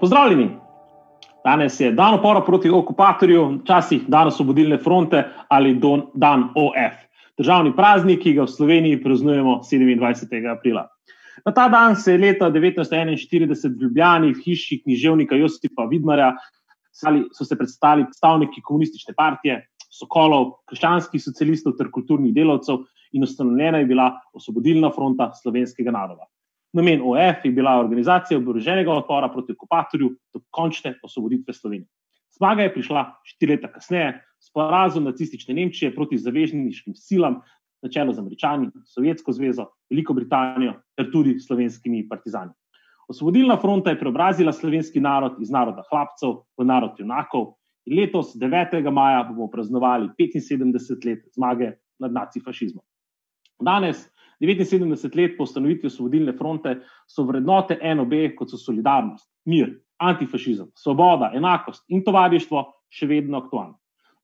Pozdravljeni! Danes je dan opora proti okupatorju, včasih dan osvobodilne fronte ali don, dan OF. Državni praznik, ki ga v Sloveniji praznujemo 27. aprila. Na ta dan se je leta 1941 v Ljubljani v hiši književnika Josipa Vidmarja so se predstavili predstavniki komunistične partije, Sokolov, krščanskih socialistov ter kulturnih delavcev in ustanovljena je bila osvobodilna fronta slovenskega naroda. Namen OF je bila organizacija oboroženega odpora proti okupatorju do končne osvoboditve Slovenije. Zmaga je prišla štiri leta kasneje s porazom nacistične Nemčije proti zavezniškim silam, na čelu z Američani, Sovjetsko zvezo, Veliko Britanijo ter tudi slovenskimi partizani. Osvobodilna fronta je preobrazila slovenski narod iz naroda hlapcev v narod junakov in letos, 9. maja, bomo praznovali 75 let zmage nad nacifašizmom. Danes, 79 let po ustanovitvi osvobodilne fronte, so vrednote NOB, kot so solidarnost, mir, antifašizem, svoboda, enakost in tovarištvo, še vedno aktualne.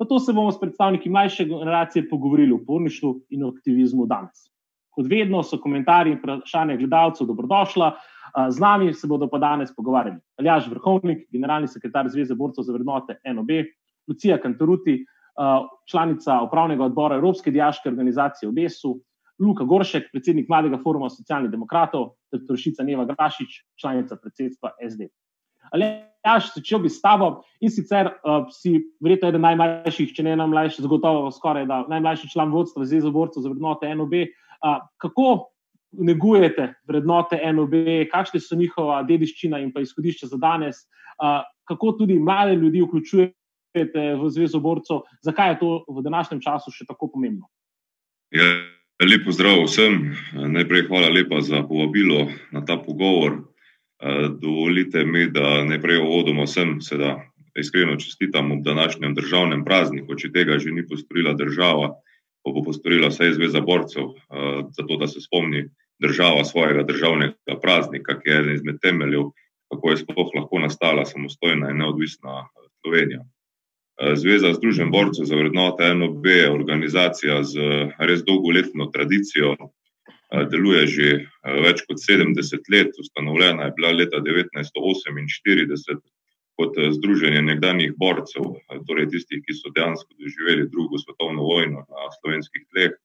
Zato se bomo s predstavniki mlajše generacije pogovorili o porništvu in o aktivizmu danes. Kot vedno so komentarji in vprašanja gledalcev dobrodošla. Z nami se bodo pa danes pogovarjali Aljaš Vrhovnik, generalni sekretar Zveze borcev za vrednote NOB, Lucija Kantoruti, članica upravnega odbora Evropske diaške organizacije v BES-u, Luka Goršek, predsednik Mladega foruma socialnih demokratov, ter Trošica Neva Grašič, članica predsedstva SD. Ali jaš, začel bi s tabo in sicer uh, si verjetno eden najmlajših, če ne najmlajši, zagotovo skoraj da najmlajši član vodstva Zveze borcev za vrednote NOB. Uh, kako negujete vrednote NOB, kakšne so njihova dediščina in pa izhodišča za danes, uh, kako tudi mlade ljudi vključujete v Zvezo borcev, zakaj je to v današnjem času še tako pomembno? Ja. Lepo zdrav vsem. Najprej hvala lepa za povabilo na ta pogovor. Dovolite mi, da najprej uvodoma vsem seveda iskreno čestitam ob današnjem državnem prazniku, če tega že ni postorila država, pa bo postorila vse zveza borcev, zato da se spomni država svojega državnega praznika, ki je eden izmed temeljev, kako je sploh lahko nastala samostojna in neodvisna Slovenija. Zveza Združen borcev za vrednote NOB je organizacija z res dolgoletno tradicijo, deluje že več kot 70 let, ustanovljena je bila leta 1948 kot združenje nekdanjih borcev, torej tistih, ki so dejansko doživeli drugo svetovno vojno na slovenskih tleh.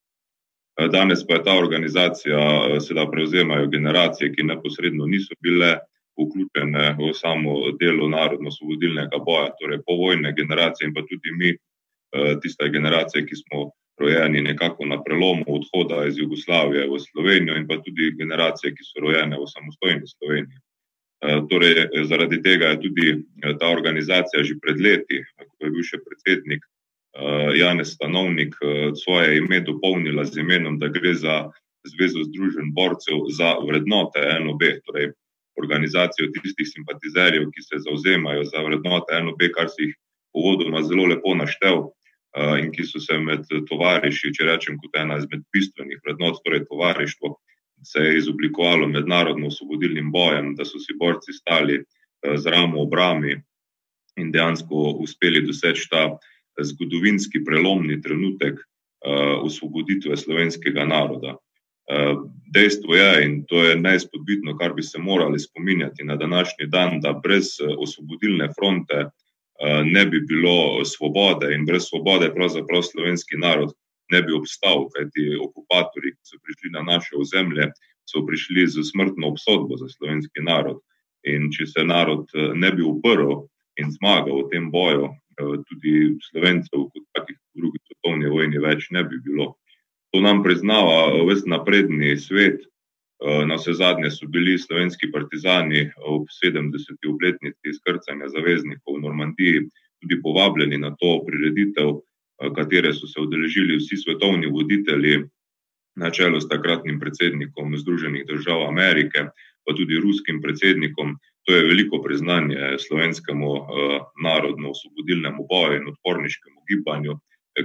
Danes pa je ta organizacija, seveda prevzemajo generacije, ki neposredno niso bile vključene v samo delo narodno-osvobodilnega boja, torej povojne generacije in pa tudi mi, tista generacija, ki smo rojeni nekako na prelomu odhoda iz Jugoslavije v Slovenijo in pa tudi generacije, ki so rojene v samostojni Sloveniji. Torej, zaradi tega je tudi ta organizacija že pred leti, ko je bil še predsednik Janez Stanovnik, svoje ime dopolnila z imenom, da gre za Zvezo združen borcev za vrednote NOB, torej organizacijo tistih simpatizerjev, ki se zauzemajo za vrednote NOB, kar si jih uvodoma zelo lepo naštel in ki so se med tovariši, če rečem, kot ena izmed bistvenih vrednot, torej tovarištvo, se je izoblikovalo mednarodno osvobodilnim bojem, da so si borci stali z ramo ob rami in dejansko uspeli doseči ta zgodovinski prelomni trenutek osvoboditve slovenskega naroda. Dejstvo je, in to je neizpodbitno, kar bi se morali spominjati na današnji dan, da brez osvobodilne fronte ne bi bilo svobode in brez svobode pravzaprav slovenski narod ne bi obstal, kajti okupatorji, ki so prišli na naše ozemlje, so prišli z smrtno obsodbo za slovenski narod. In če se narod ne bi uprl in zmagal v tem boju, tudi slovencev, kot takih v drugi svetovni vojni, več ne bi bilo. To nam priznava ves napredni svet. Na vse zadnje so bili slovenski partizani ob 70. obletnici izkrcanja zaveznikov v Normandiji tudi povabljeni na to prireditev, katere so se udeležili vsi svetovni voditelji, na čelu s takratnim predsednikom Združenih držav Amerike, pa tudi ruskim predsednikom. To je veliko priznanje slovenskemu narodno-osvobodilnemu boju in odporniškemu gibanju,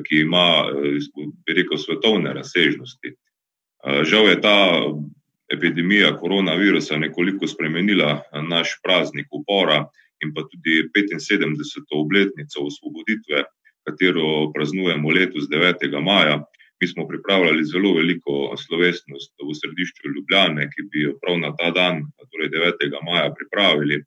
ki ima, bi rekel, svetovne razsežnosti. Žal je ta epidemija koronavirusa nekoliko spremenila naš praznik upora in pa tudi petinsedemdeseto obletnico osvoboditve, katero praznujemo letos devetega maja. Mi smo pripravljali zelo veliko slovesnost v središču Ljubljane, ki bi jo prav na ta dan, torej devetega maja, pripravili.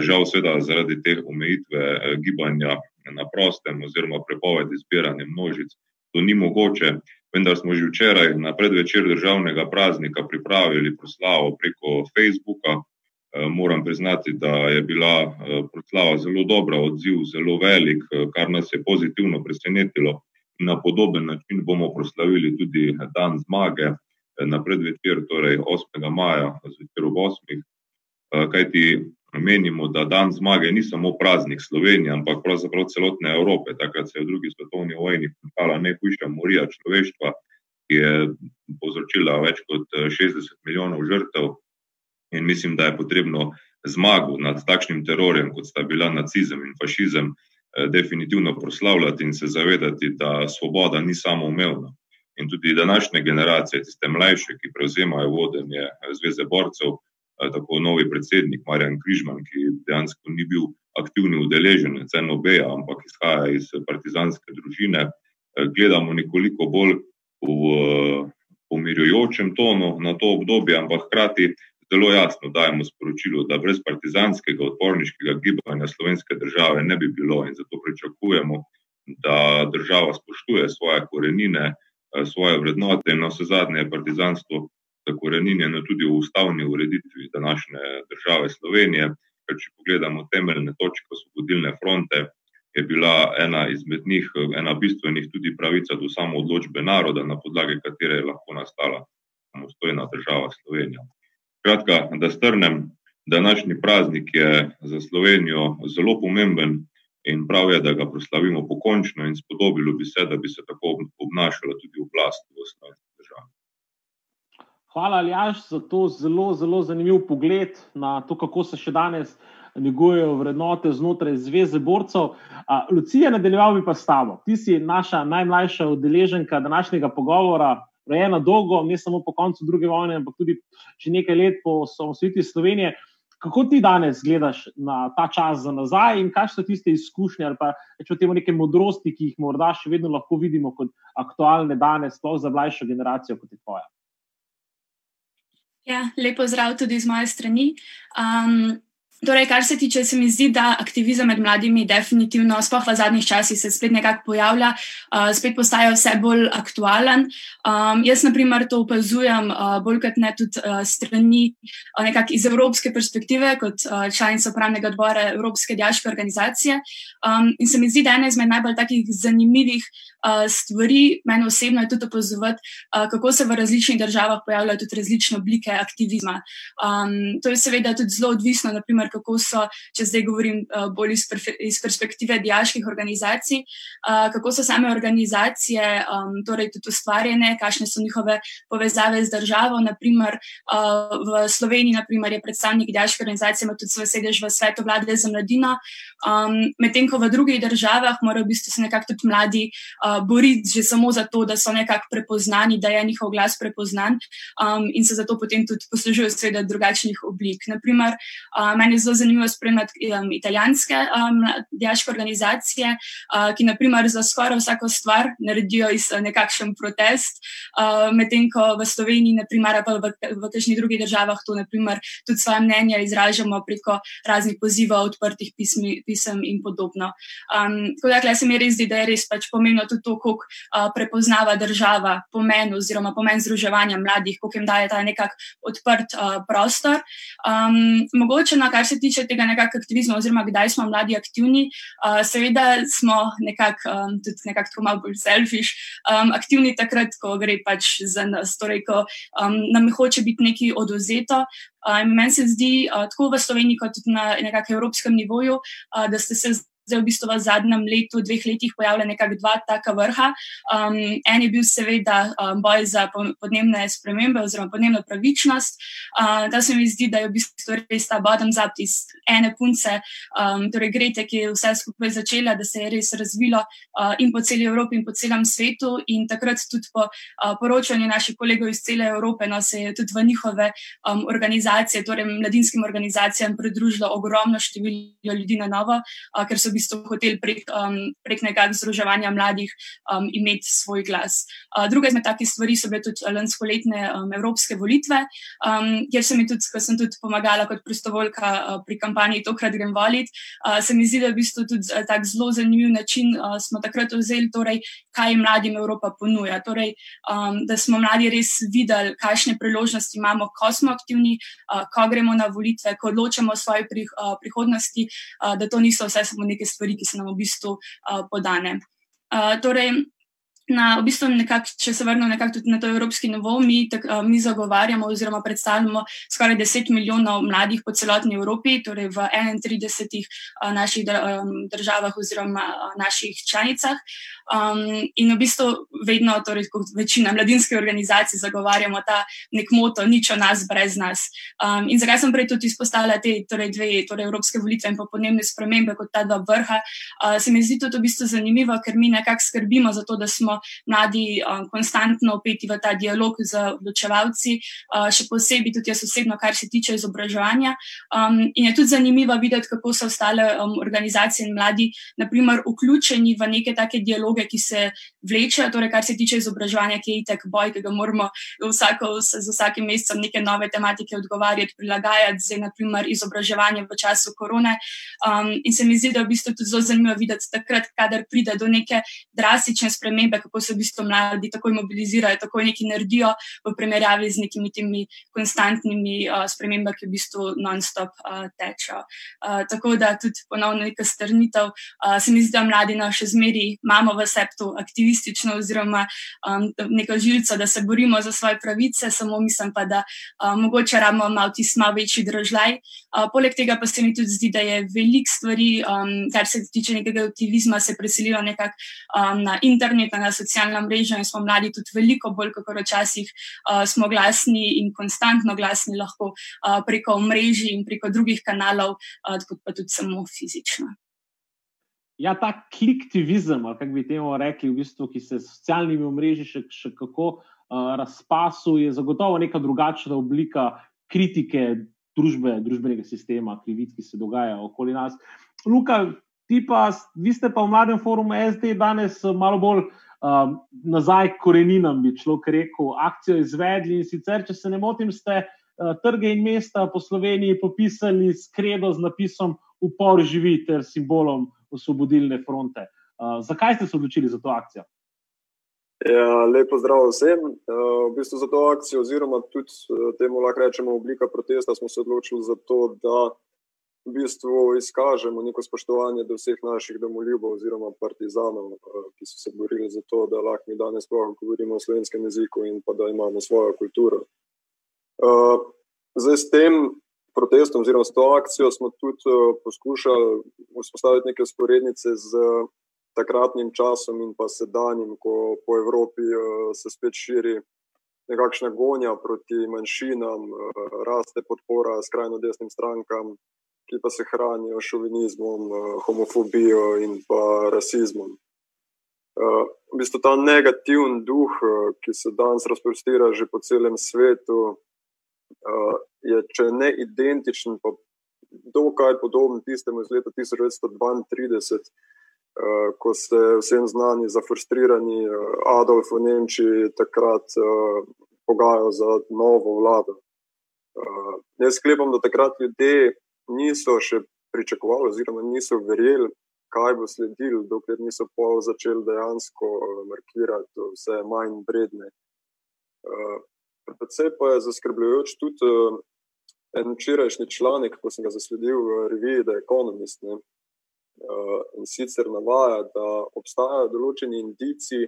Žal, seveda, zaradi te omejitve gibanja na prostem oziroma prepovedi zbiranja množic, to ni mogoče. Vendar smo že včeraj na predvečer državnega praznika pripravili proslavo preko Facebooka. Moram priznati, da je bila proslava zelo dobra, odziv zelo velik, kar nas je pozitivno presenetilo. Na podoben način bomo proslavili tudi dan zmage na predvečer, torej 8. maja, zvečer ob 8. Kajti menimo, da dan zmage ni samo praznik Slovenije, ampak pravzaprav celotne Evrope. Takrat se je v drugi svetovni vojni končala najhujša morija človeštva, ki je povzročila več kot 60 milijonov žrtev. In mislim, da je potrebno zmago nad takšnim terorjem, kot sta bila nacizem in fašizem, definitivno proslavljati in se zavedati, da svoboda ni samoumevna. In tudi današnje generacije, tiste mlajše, ki prevzemajo vodenje Zveze borcev, tako novi predsednik Marjan Križman, ki dejansko ni bil aktivni udeleženec NOB-ja, ampak izhaja iz partizanske družine, gledamo nekoliko bolj v pomirjujočem tonu na to obdobje, ampak hkrati zelo jasno dajemo sporočilo, da brez partizanskega odporniškega gibanja slovenske države ne bi bilo in zato pričakujemo, da država spoštuje svoje korenine, svoje vrednote in na vse zadnje je partizanstvo zakoreninjeno tudi v ustavni ureditvi današnje države Slovenije. Ker če pogledamo temeljne točke osvobodilne fronte, je bila ena izmed njih, ena bistvenih tudi pravica do samoodločbe naroda, na podlagi katere je lahko nastala samostojna država Slovenija. Skratka, da strnem, današnji praznik je za Slovenijo zelo pomemben in prav je, da ga proslavimo pokončno in spodobilo bi se, da bi se tako obnašala tudi oblast v slovenski državi. Hvala, Aljaž, za to zelo, zelo zanimiv pogled na to, kako se še danes negujejo vrednote znotraj Zveze borcev. Lucija, nadaljeval bi pa s tabo. Ti si naša najmlajša udeleženka današnjega pogovora, rojena dolgo, ne samo po koncu druge vojne, ampak tudi že nekaj let po osamosvojitvi Slovenije. Kako ti danes gledaš na ta čas za nazaj in kaj so tiste izkušnje ali pa če temu neke modrosti, ki jih morda še vedno lahko vidimo kot aktualne danes, sploh za mlajšo generacijo, kot je tvoja? Ja, lepo zdrav tudi z moje strani. Um, torej, kar se tiče, se mi zdi, da aktivizem med mladimi definitivno, sploh v zadnjih časih, se spet nekako pojavlja, uh, spet postaja vse bolj aktualen. Um, jaz, na primer, to opazujem uh, bolj kot ne tudi uh, strani uh, nekako iz evropske perspektive, kot uh, članica upravnega odbora Evropske diaške organizacije. Um, in se mi zdi, da ena izmed najbolj takih zanimivih stvari, meni osebno je tudi opazovati, kako se v različnih državah pojavljajo tudi različne oblike aktivizma. Um, to je seveda tudi zelo odvisno, naprimer, kako so, če zdaj govorim bolj iz, iz perspektive diaških organizacij, uh, kako so same organizacije um, torej tudi ustvarjene, kakšne so njihove povezave z državo. Naprimer, uh, v Sloveniji naprimer, je predstavnik diaške organizacije, ima tudi svoj sedež v svetu vlade za mladino, um, medtem ko v drugih državah morajo v bistvu se nekako tudi mladi uh, boriti že samo zato, da so nekako prepoznani, da je njihov glas prepoznan um, in se zato potem tudi poslužujejo seveda drugačnih oblik. Naprimer, uh, meni je zelo zanimivo spremljati um, italijanske um, diaške organizacije, uh, ki naprimer za skoraj vsako stvar naredijo iz nekakšen protest, uh, medtem ko v Sloveniji, naprimer, pa v, v kakšnih drugih državah to naprimer tudi svoje mnenje izražamo preko raznih pozivov, odprtih pismi, pisem in podobno. Um, tako da, se mi res zdi, da je res pač pomembno tudi to, kako uh, prepoznava država pomen oziroma pomen združevanja mladih, kako jim daje ta nekak odprt uh, prostor. Um, mogoče, na kar se tiče tega nekakšnega aktivizma, oziroma kdaj smo mladi aktivni, uh, seveda smo nekako um, tudi nekako tako malo bolj selfish, um, aktivni takrat, ko gre pač za nas, torej ko um, nam hoče biti nekaj oduzeto. Uh, meni se zdi, uh, tako v Sloveniji, kot tudi na nekakšnem evropskem nivoju, uh, da ste se zdaj v bistvu v zadnjem letu, dveh letih pojavila nekako dva taka vrha. Um, en je bil seveda um, boj za podnebne spremembe oziroma podnebno pravičnost. Uh, ta se mi zdi, da je v bistvu res ta bottom up iz ene punce, um, torej Grete, ki je vse skupaj začela, da se je res razvilo uh, in po celi Evropi in po celem svetu. In takrat tudi po uh, poročanju naših kolegov iz cele Evrope, no, se je tudi v njihove um, organizacije, torej mladinskim organizacijam, pridružilo ogromno število ljudi na novo, uh, ker so bistvu hoteli prek, um, prek nekakšnega združevanja mladih um, imeti svoj glas. Uh, druga izmed takih stvari so bile tudi lansko letne um, evropske volitve, um, kjer sem tudi, sem tudi pomagala kot prostovoljka uh, pri kampanji Tokrat grem volit. Uh, se mi zdi, da je v bistvu tudi uh, tak zelo zanimiv način, uh, smo takrat vzeli, torej, kaj mladim Evropa ponuja. Torej, um, da smo mladi res videli, kakšne priložnosti imamo, ko smo aktivni, uh, ko gremo na volitve, ko odločamo o svoji pri, uh, prihodnosti, uh, da to niso vse samo neke stvari, ki se nam v bistvu uh, podane. Uh, torej, Na, v bistvu nekak, če se vrnemo tudi na to evropski nivo, mi, tak, mi zagovarjamo oziroma predstavljamo skoraj 10 milijonov mladih po celotni Evropi, torej v 31 naših državah oziroma naših članicah. Um, in v bistvu vedno, torej kot večina mladinskih organizacij, zagovarjamo ta nek moto, nič o nas brez nas. Um, in zakaj sem prej tudi izpostavila te torej dve torej evropske volitve in pa podnebne spremembe kot ta dva vrha, uh, se mi zdi to v bistvu zanimivo, ker mi nekako skrbimo za to, da smo mladi um, konstantno upeti v ta dialog z odločevalci, uh, še posebej tudi jaz osebno, kar se tiče izobraževanja. Um, in je tudi zanimivo videti, kako so ostale um, organizacije in mladi, naprimer, vključeni v neke take dialoge ki se vlečejo, torej kar se tiče izobraževanja, ki je itek boj, ki ga moramo vsako, z vsakim mesecem neke nove tematike odgovarjati, prilagajati, zdaj naprimer izobraževanje v času korone. Um, in se mi zdi, da je v bistvu tudi zelo zanimivo videti takrat, kadar pride do neke drastične spremembe, kako se v bistvu mladi takoj mobilizirajo, takoj nekaj naredijo v primerjavi z nekimi temi konstantnimi uh, spremembami, ki v bistvu non-stop uh, tečejo. Uh, tako da tudi ponovno neka strnitev. Uh, se mi zdi, da mladi na še zmeri imamo v septu aktivistično oziroma um, neko žilico, da se borimo za svoje pravice, samo mislim pa, da um, mogoče rabimo malo tisti malo večji držaj. Uh, poleg tega pa se mi tudi zdi, da je veliko stvari, um, kar se tiče nekega aktivizma, se preselilo nekako um, na internet, na socialna mreža in smo mladi tudi veliko bolj, kot včasih uh, smo glasni in konstantno glasni lahko uh, preko mreži in preko drugih kanalov, uh, pa tudi samo fizično. Ja, ta kliktivizem, kako bi temu rekli, v bistvu, ki se s socialnimi omrežji še, še kako uh, razpasu, je zagotovo neka drugačna oblika kritike družbe, družbenega sistema, krivic, ki se dogajajo okoli nas. Luka, ti pa, vi ste pa v mladem forumu SD danes malo bolj uh, nazaj koreninam, bi človek rekel, akcijo izvedli in sicer, če se ne motim, ste uh, trge in mesta po Sloveniji popisali s kredo z napisom Upor živi ter simbolom osvobodilne fronte. Uh, zakaj ste se odločili za to akcijo? Ja, lepo zdrav vsem. Uh, v bistvu za to akcijo, oziroma tudi uh, temu lahko rečemo oblika protesta, smo se odločili za to, da v bistvu izkažemo neko spoštovanje do vseh naših domoljubov oziroma partizanov, uh, ki so se borili za to, da lahko mi danes govorimo o slovenskem jeziku in pa da imamo svojo kulturo. Uh, zdaj s tem protestom, oziroma s to akcijo, smo tudi uh, poskušali vzpostaviti neke sporednice z takratnim časom in pa sedanjim, ko po Evropi se spet širi nekakšna gonja proti manjšinam, raste podpora skrajno desnim strankam, ki pa se hranijo šovinizmom, uh, homofobijo in pa rasizmom. Uh, v bistvu ta negativen duh, uh, ki se danes razprostira že po celem svetu, je, če ne identičen, pa dokaj podoben tistemu iz leta 1932, uh, ko se vsem znani, zafrustrirani Adolf v Nemčiji takrat uh, pogajal za novo vlado. Uh, jaz sklepam, da takrat ljudje niso še pričakovali, oziroma niso verjeli. Kaj bo sledilo, dokler niso začeli dejansko markirati vse manj vredne. Predvsej pa je zaskrbljujoč tudi uh, en včerajšnji članek, ko sem ga zasledil v reviji The Economist. Ne, in sicer navaja, da obstajajo določeni indici,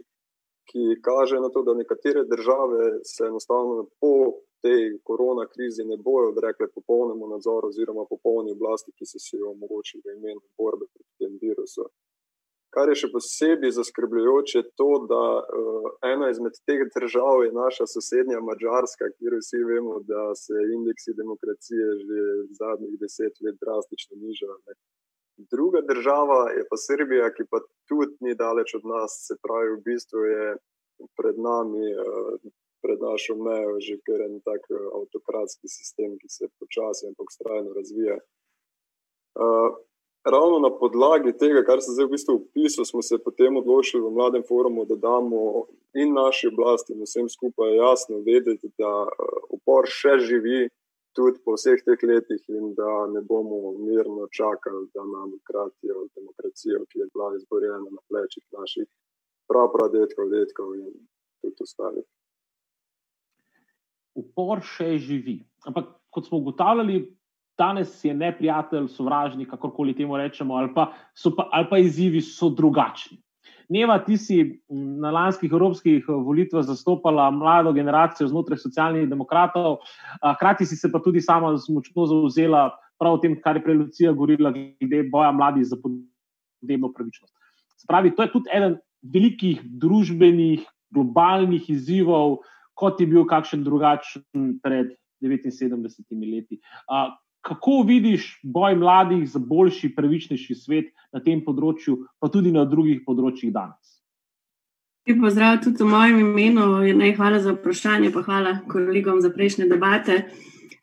ki kažejo na to, da nekatere države se enostavno po tej korona krizi ne bojo odrekle popolnemu nadzoru oziroma popolni oblasti, ki so si jo omogočili v imenu borbe proti tem virusu. Kar je še posebej zaskrbljujoče, je to, da uh, ena izmed teh držav je naša sosednja Mačarska, kjer vsi vemo, da se indeksi demokracije že zadnjih deset let drastično nižajo. Druga država je pa Srbija, ki pa tudi ni daleč od nas, se pravi, v bistvu je pred nami, uh, pred našo mejo, že kar en tak uh, avtokratski sistem, ki se počasi in pokstrajno razvija. Uh, ravno na podlagi tega, kar se zdaj v bistvu opisuje, smo se potem odločili v mladem forumu, da damo in naši oblasti in vsem skupaj jasno vedeti, da eh, upor še živi tudi po vseh teh letih in da ne bomo mirno čakali, da nam kratijo demokracijo, ki je bila izborjena na plečih naših prapradetkov, detkov in tudi ostalih. Upor še živi. Ampak kot smo ugotavljali, danes je neprijatelj, sovražnik, kakorkoli temu rečemo, ali pa, pa, ali pa izzivi so drugačni. Neva, ti si na lanskih evropskih eh, volitvah zastopala mlado generacijo znotraj socialnih demokratov, hkrati si se pa tudi sama močno zauzela prav o tem, kar je prej Lucija govorila, glede boja mladih za podnebno pravičnost. Spravi, to je tudi eden velikih družbenih, globalnih izzivov, kot je bil kakšen drugačen pred 79 leti kako vidiš boj mladih za boljši, pravičnejši svet na tem področju, pa tudi na drugih področjih danes? Pozdrav tudi v mojem imenu. Ne, hvala za vprašanje, pa hvala kolegom za prejšnje debate.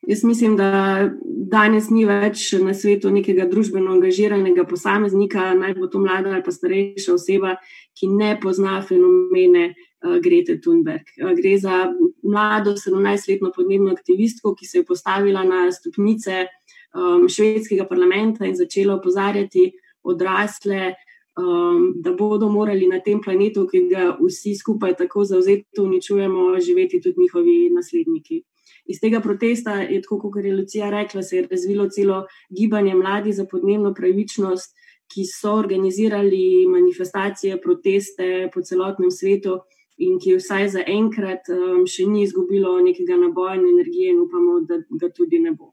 Jaz mislim, da danes ni več na svetu nekega družbeno angažiranega posameznika, naj bo to mlada ali pa starejša oseba, ki ne pozna fenomene uh, Grete Thunberg. Uh, gre za mlado 17-letno podnebno aktivistko, ki se je postavila na stopnice um, švedskega parlamenta in začela opozarjati odrasle, um, da bodo morali na tem planetu, ki ga vsi skupaj tako zauzeto uničujemo, živeti tudi njihovi nasledniki. Iz tega protesta je, tako kot je Lucija rekla, se je razvilo celo gibanje mladi za podnebno pravičnost, ki so organizirali manifestacije, proteste po celotnem svetu in ki vsaj za enkrat um, še ni izgubilo nekega naboja in energije, in upamo, da ga tudi ne bo.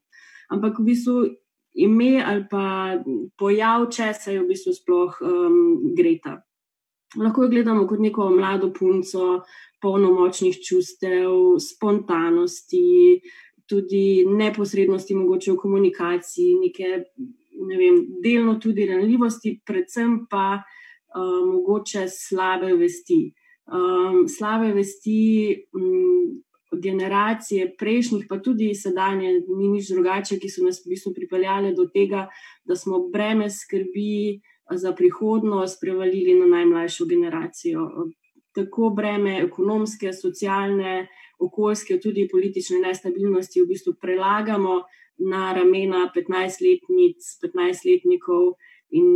Ampak v bistvu ime ali pa pojav, če se je v bistvu sploh um, Greta. Lahko jo gledamo kot neko mlado punco, polno močnih čustev, spontanosti, tudi neposrednosti, mogoče v komunikaciji, neke, ne vem, delno tudi ranljivosti, predvsem pa uh, mogoče slabe vesti. Um, slabe vesti um, generacije prejšnjih, pa tudi sedanje, ni nič drugače, ki so nas v bistvu pripeljali do tega, da smo breme skrbi za prihodnost prevalili na najmlajšo generacijo. Tako breme ekonomske, socialne, okoljske, tudi politične nestabilnosti v bistvu prelagamo na ramena 15-letnic, 15-letnikov in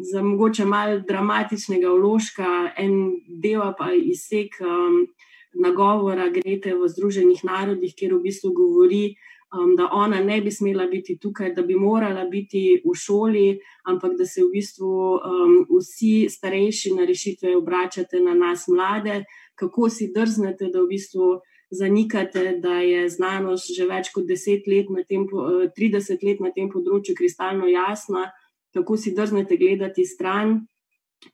za mogoče malo dramatičnega vložka, en del pa izsek um, nagovora Grete v Združenih narodih, kjer v bistvu govori, um, da ona ne bi smela biti tukaj, da bi morala biti v šoli, ampak da se v bistvu um, vsi starejši na rešitve obračate na nas, mlade, kako si drznete, da v bistvu. Zanikate, da je znanost že več kot 10 let, tem, 30 let na tem področju kristalno jasna, kako si drznete gledati stran,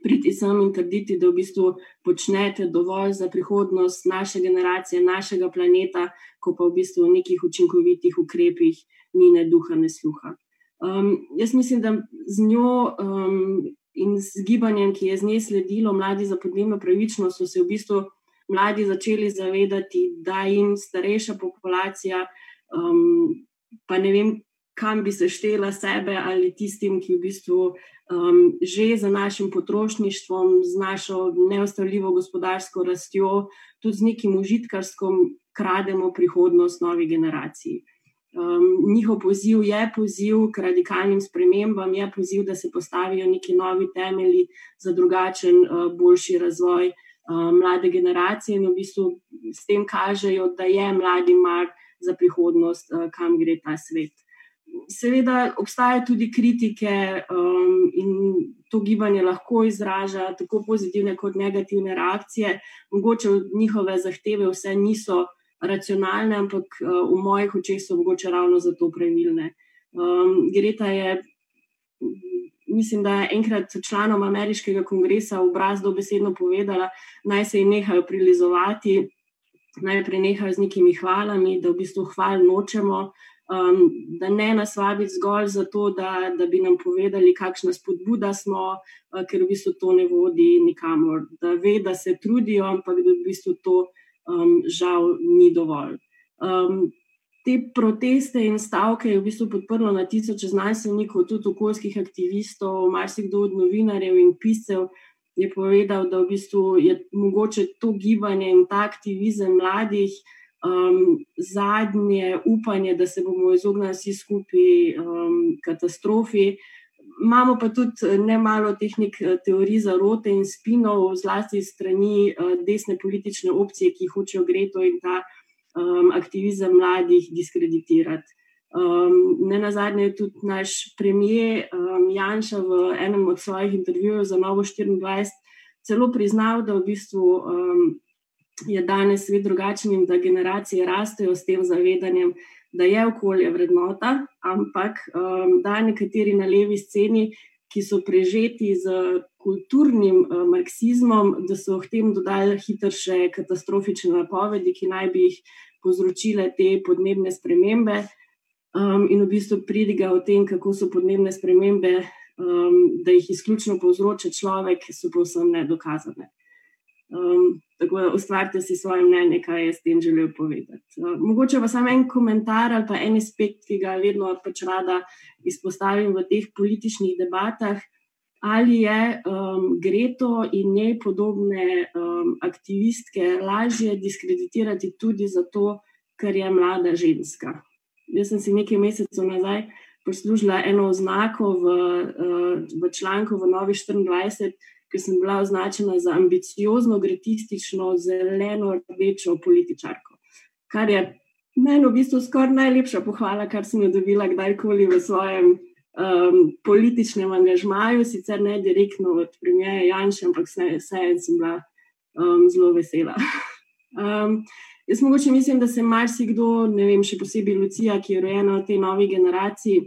priti sem in trditi, da v bistvu počnete dovolj za prihodnost naše generacije, našega planeta, ko pa v bistvu v nekih učinkovitih ukrepih ni ne duha, ne sluha. Um, jaz mislim, da z njo um, in z gibanjem, ki je z nje sledilo, mladi za podnebno pravičnost, so se v bistvu mladi začeli zavedati, da jim starejša populacija, um, pa ne vem, kam bi se štela sebe ali tistim, ki v bistvu um, že za našim potrošništvom, z našo neustavljivo gospodarsko rastjo, tudi z nekim užitkarstvom, krademo prihodnost novi generaciji. Um, njihov poziv je poziv k radikalnim spremembam, je poziv, da se postavijo neki novi temelji za drugačen, uh, boljši razvoj uh, mlade generacije, in v bistvu s tem kažejo, da je mladi mar za prihodnost, uh, kam gre ta svet. Seveda obstajajo tudi kritike um, in to gibanje lahko izraža tako pozitivne kot negativne reakcije. Mogoče njihove zahteve vse niso racionalne, ampak uh, v mojih očeh so mogoče ravno zato pravilne. Um, Greta je, mislim, da je enkrat članom ameriškega kongresa v Brazdu besedno povedala, naj se jim nehajo prilizovati, naj prenehajo z nekimi hvalami, da v bistvu hval nočemo um, da ne nas vabiti zgolj zato, da, da bi nam povedali, kakšna spodbuda smo, uh, ker v bistvu to ne vodi nikamor. Da ve, da se trudijo, ampak da v bistvu to um, žal ni dovolj. Um, te proteste in stavke je v bistvu podprlo na tisoče znanstvenikov, tudi okoljskih aktivistov, marsikdo od novinarjev in piscev je povedal, da v bistvu je mogoče to gibanje in ta aktivizem mladih um, zadnje upanje, da se bomo izognili vsi skupaj um, katastrofi. Imamo pa tudi ne malo tehnik teorij zarote in spinov, zlasti strani uh, desne politične opcije, ki hočejo greto in ta um, aktivizem mladih diskreditirati. Um, ne na zadnje je tudi naš premijer um, Janša v enem od svojih intervjujev za Novo 24 celo priznal, da v bistvu um, je danes svet drugačen in da generacije rastejo s tem zavedanjem, da je okolje vrednota, ampak um, da nekateri na levi sceni, ki so prežeti z kulturnim uh, marksizmom, da so v tem dodali hitrše katastrofične napovedi, ki naj bi jih povzročile te podnebne spremembe. Um, in v bistvu pridiga o tem, kako so podnebne spremembe, um, da jih izključno povzroča človek, so povsem nedokazane. Um, tako da ustvarite si svoje mnenje, kaj je s tem želel povedati. Uh, mogoče pa samo en komentar ali pa en aspekt, ki ga vedno pač rada izpostavim v teh političnih debatah ali je um, Greto in njej podobne um, aktivistke lažje diskreditirati tudi zato, ker je mlada ženska. Jaz sem si nekaj mesecev nazaj poslužila eno oznako v, uh, v članku v Novi 24, ki sem bila označena za ambiciozno, gretistično, zeleno, rdečo političarko. Kar je meni v bistvu skoraj najlepša pohvala, kar sem jo dobila kdajkoli v svojem um, političnem angažmaju, sicer ne direktno od premijeja Janša, ampak vse en sem bila um, zelo vesela. Um, jaz mogoče mislim, da se marsikdo, ne vem, še posebej Lucija, ki je rojena v tej novi generaciji,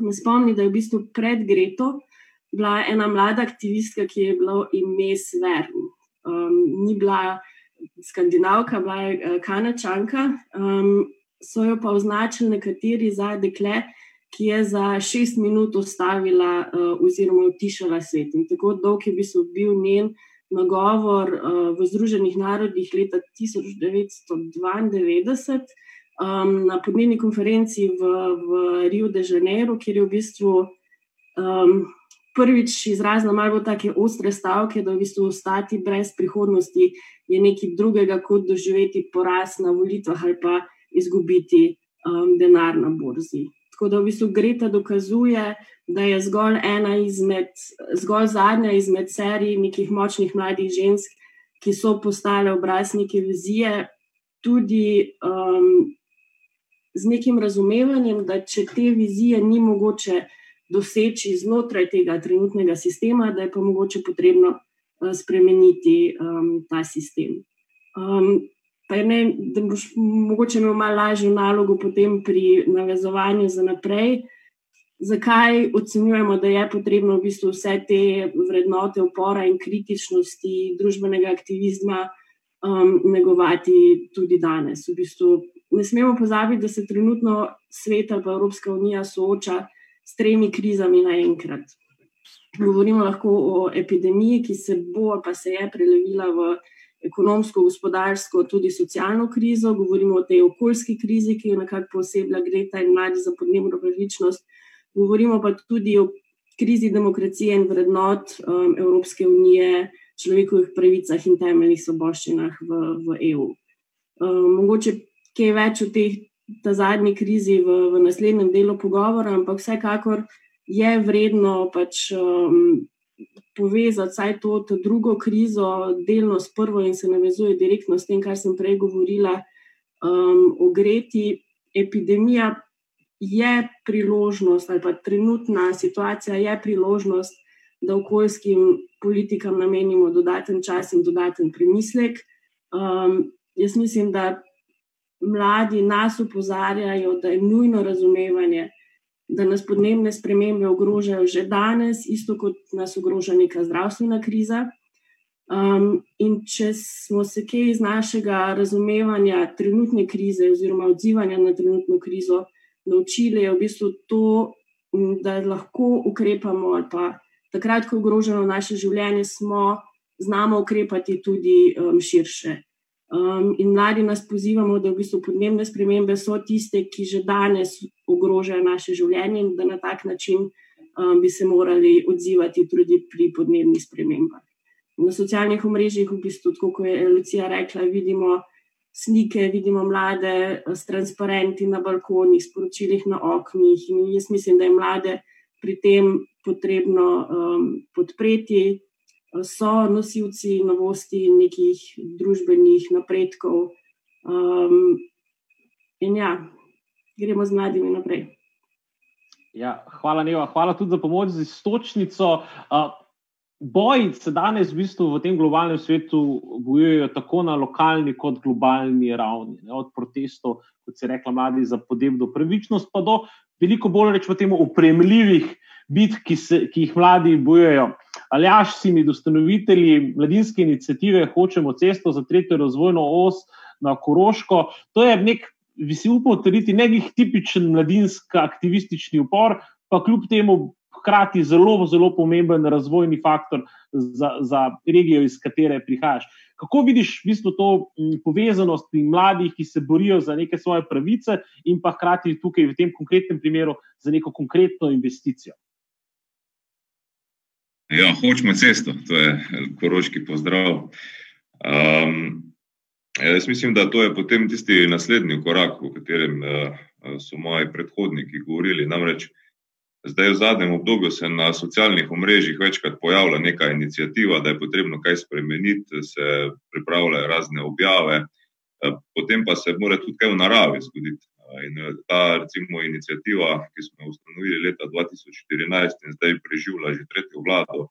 ne spomni, da je v bistvu pred Greto bila ena mlada aktivistka, ki je bila ime Svern. Um, ni bila skandinavka, bila je uh, kanačanka. Um, so jo pa označili nekateri za dekle, ki je za šest minut ustavila uh, oziroma utišala svet. In tako dolg je bil njen nagovor uh, v Združenih narodih leta 1992 um, na podnebni konferenci v, v Rio de Janeiro, kjer je v bistvu um, prvič izrazila malo tako ostre stavke, da v bistvu ostati brez prihodnosti je nekaj drugega, kot doživeti poraz na volitvah ali pa izgubiti um, denar na borzi. Tako da v bistvu Greta dokazuje, da je zgolj ena izmed, zgolj zadnja izmed serij nekih močnih mladih žensk, ki so postale obraz neke vizije, tudi um, z nekim razumevanjem, da če te vizije ni mogoče doseči znotraj tega trenutnega sistema, da je pa mogoče potrebno uh, spremeniti um, ta sistem. Um, pa ne, da boš mogoče imel malo lažjo nalogo potem pri navezovanju za naprej. Zakaj ocenjujemo, da je potrebno v bistvu vse te vrednote upora in kritičnosti družbenega aktivizma um, negovati tudi danes? V bistvu ne smemo pozabiti, da se trenutno svet ali pa Evropska unija sooča s tremi krizami naenkrat. Govorimo lahko o epidemiji, ki se bo pa se je prelevila v ekonomsko, gospodarsko, tudi socialno krizo, govorimo o tej okoljski krizi, ki jo nekako posebej Greta in mladi za podnebno pravičnost, govorimo pa tudi o krizi demokracije in vrednot um, Evropske unije, človekovih pravicah in temeljnih svoboščinah v, v EU. Um, mogoče kaj več o teh, ta zadnji krizi v, v naslednjem delu pogovora, ampak vsekakor je vredno pač. Um, povezati vsaj to, to drugo krizo, delno s prvo in se navezuje direktno s tem, kar sem prej govorila, um, ogreti. Epidemija je priložnost, ali pa trenutna situacija je priložnost, da okoljskim politikam namenimo dodaten čas in dodaten premislek. Um, jaz mislim, da mladi nas upozarjajo, da je nujno razumevanje da nas podnebne spremembe ogrožajo že danes, isto kot nas ogroža neka zdravstvena kriza. Um, in če smo se kaj iz našega razumevanja trenutne krize oziroma odzivanja na trenutno krizo naučili, je v bistvu to, da lahko ukrepamo ali pa takrat, ko je ogroženo naše življenje, smo znamo ukrepati tudi um, širše. Um, in mladi nas pozivamo, da v bistvu podnebne spremembe so tiste, ki že danes ogrožajo naše življenje in da na tak način um, bi se morali odzivati tudi pri podnebnih spremembah. Na socialnih omrežjih, v bistvu, tako kot je Lucija rekla, vidimo slike, vidimo mlade s transparenti na balkonih, sporočilih na oknih. In jaz mislim, da je mlade pri tem potrebno um, podpreti so nosilci novosti in nekih družbenih napredkov. Um, in ja, gremo z mladimi naprej. Ja, hvala, Neva. Hvala tudi za pomoč z istočnico. Uh, boji se danes v, bistvu v tem globalnem svetu bojujejo tako na lokalni kot globalni ravni. Ne? Od protestov, kot se je rekla, mladi za podnebno pravičnost, pa do veliko bolj rečemo temu upremljivih bitk, ki, ki jih mladi bojujejo. Aljaš si mi, ustanovitelji mladinske inicijative, hočemo cesto za tretjo razvojno os na Koroško. To je nek, bi si upal trditi, nekih tipičen mladinski aktivistični upor, pa kljub temu hkrati zelo, zelo pomemben razvojni faktor za, za regijo, iz katere prihajaš. Kako vidiš v bistvu to povezanost mladih, ki se borijo za neke svoje pravice, in pa hkrati tukaj v tem konkretnem primeru za neko konkretno investicijo? Ja, hočemo cesto, to je koroški pozdrav. Um, jaz mislim, da to je potem tisti naslednji korak, o katerem uh, so moji predhodniki govorili. Namreč zdaj v zadnjem obdobju se na socialnih omrežjih večkrat pojavlja neka inicijativa, da je potrebno kaj spremeniti, se pripravljajo razne objave, uh, potem pa se mora tudi kaj v naravi zgoditi. In ta recimo, inicijativa, ki smo jo ustanovili leta 2014 in zdaj preživela že tretjo vlado,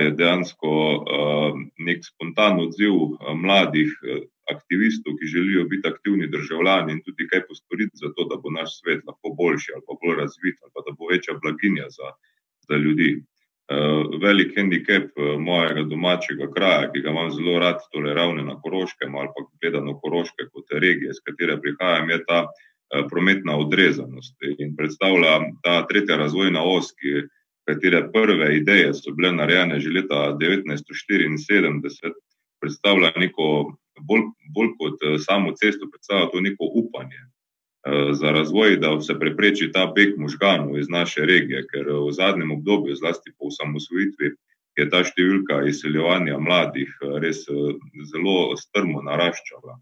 je dejansko nek spontan odziv mladih aktivistov, ki želijo biti aktivni državljani in tudi kaj postoriti za to, da bo naš svet lahko boljši ali pa bolj razvit ali pa da bo večja blaginja za, za ljudi. Velik handicap mojega domačega kraja, ki ga imam zelo rad, torej ravne na Koroškem ali pa gledano Koroške kot regije, z katere prihajam, je ta prometna odrezanost. In predstavlja ta tretja razvojna os, ki, katere prve ideje so bile narejene že leta 1974, predstavlja neko bolj, bolj kot samo cesto, predstavlja to neko upanje. Eh, za razvoj, da se prepreči ta beg možganov iz naše regije, ker v zadnjem obdobju, zlasti po osamosvojitvi, je ta številka izseljevanja mladih eh, res eh, zelo strmo naraščala.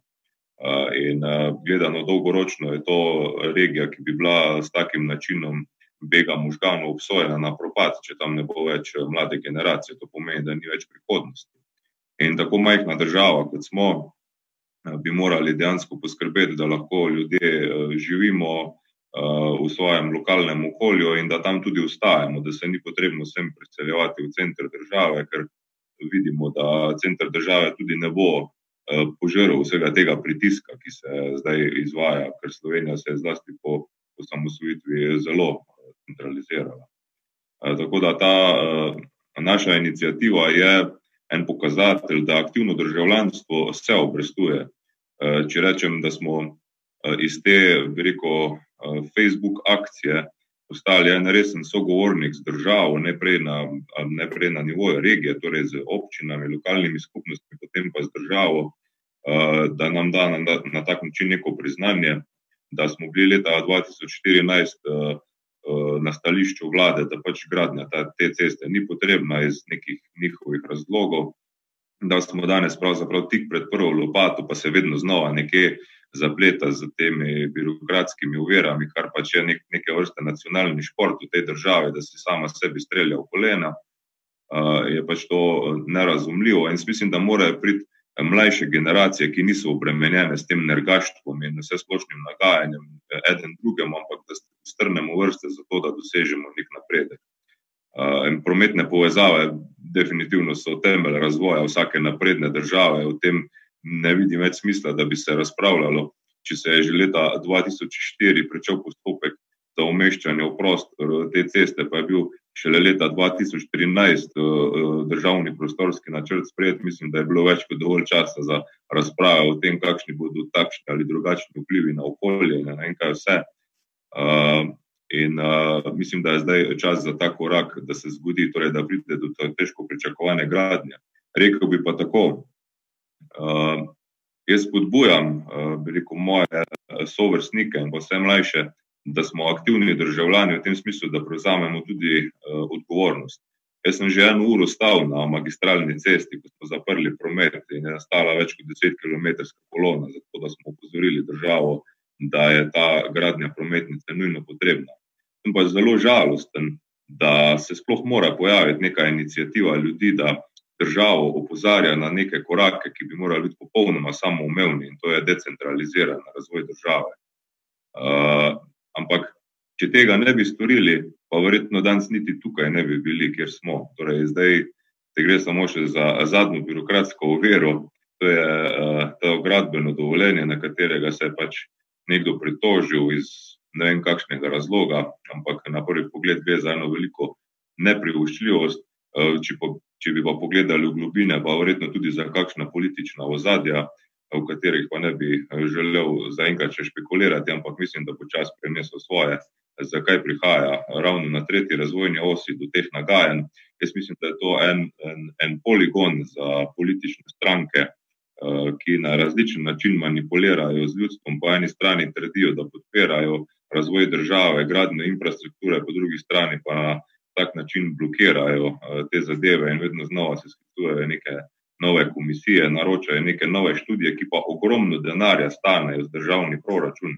In gledano dolgoročno je to regija, ki bi bila s takim načinom bega možganov obsojena na propad, če tam ne bo več mlade generacije. To pomeni, da ni več prihodnosti. In tako majhna država, kot smo, bi morali dejansko poskrbeti, da lahko ljudje eh, živimo eh, v svojem lokalnem okolju in da tam tudi ustajamo, da se ni potrebno vsem preseljevati v center države, ker vidimo, da center države tudi ne bo eh, požrl vsega tega pritiska, ki se zdaj izvaja, ker Slovenija se je zlasti po osamosvojitvi zelo centralizirala. Tako da ta naša inicijativa je en pokazatelj, da aktivno državljanstvo se obrestuje. Eh, če rečem, da smo eh, iz te, veliko, eh, Facebook akcije postali en resen sogovornik z državo, ne prej na, ne prej na nivoju regije, torej z občinami, lokalnimi skupnostmi, potem pa z državo, da nam da na, na tak način neko priznanje, da smo bili leta 2014 na stališču vlade, da pač gradnja te ceste ni potrebna iz nekih njihovih razlogov, da smo danes pravzaprav tik pred prvo lopato, pa se vedno znova nekje zapleta z temi birokratskimi uverami, kar pač je nek, neke vrste nacionalni šport v tej državi, da se sama sebi strelja v kolena, je pač to nerazumljivo. In mislim, da morajo priti mlajše generacije, ki niso obremenjene s tem nergaštvom in vse splošnim nagajanjem eden drugemu, ampak da strnemo vrste za to, da dosežemo nek napredek. Uh, prometne povezave, definitivno so temelj razvoja vsake napredne države. V tem ne vidim več smisla, da bi se razpravljalo. Če se je že leta 2004 začel postopek za umeščanje v prostor te ceste, pa je bil šele leta 2013 državni prostorski načrt sprejet, mislim, da je bilo več kot dovolj časa za razpravo o tem, kakšni bodo takšni ali drugačni vplivi na okolje in na enkaj vse. Uh, In uh, mislim, da je zdaj čas za ta korak, da se zgodi, torej, da pride do težko pričakovane gradnje. Rekel bi pa tako, uh, Jaz spodbujam veliko moje sovrstnike in pa vse mlajše, da smo aktivni državljani v tem smislu, da prevzamemo tudi odgovornost. Jaz sem že eno uro stal na magistralni cesti, ko smo zaprli promet in je nastala več kot 10 km kolona, zato da smo upozorili državo, da je ta gradnja prometnice nujno potrebna. Sem pa zelo žalosten, da se sploh mora pojaviti neka inicijativa ljudi, da državo opozarja na neke korake, ki bi morali biti popolnoma samoumevni in to je decentraliziran razvoj države. Uh, ampak, če tega ne bi storili, pa verjetno danes niti tukaj ne bi bili, kjer smo. Torej, zdaj te gre samo še za zadnjo birokratsko overo, to je uh, to gradbeno dovoljenje, na katerega se je pač nekdo pritožil iz ne vem kakšnega razloga, ampak na prvi pogled gre za eno veliko neprivoščljivost. Uh, če, po, če bi pa pogledali v globine, pa verjetno tudi za kakšna politična ozadja, v katerih pa ne bi želel zaenkrat še špekulirati, ampak mislim, da bo čas prenesel svoje zakaj prihaja ravno na tretji razvojni osi do teh nagajanj. Jaz mislim, da je to en, en, en poligon za politične stranke, uh, ki na različen način manipulirajo z ljudstvom. Po eni strani trdijo, da podpirajo razvoj države, gradno infrastrukture, po drugi strani pa na tak način blokirajo uh, te zadeve in vedno znova se sklicujejo neke nove komisije, naročajo neke nove študije, ki pa ogromno denarja stanejo z državni proračun.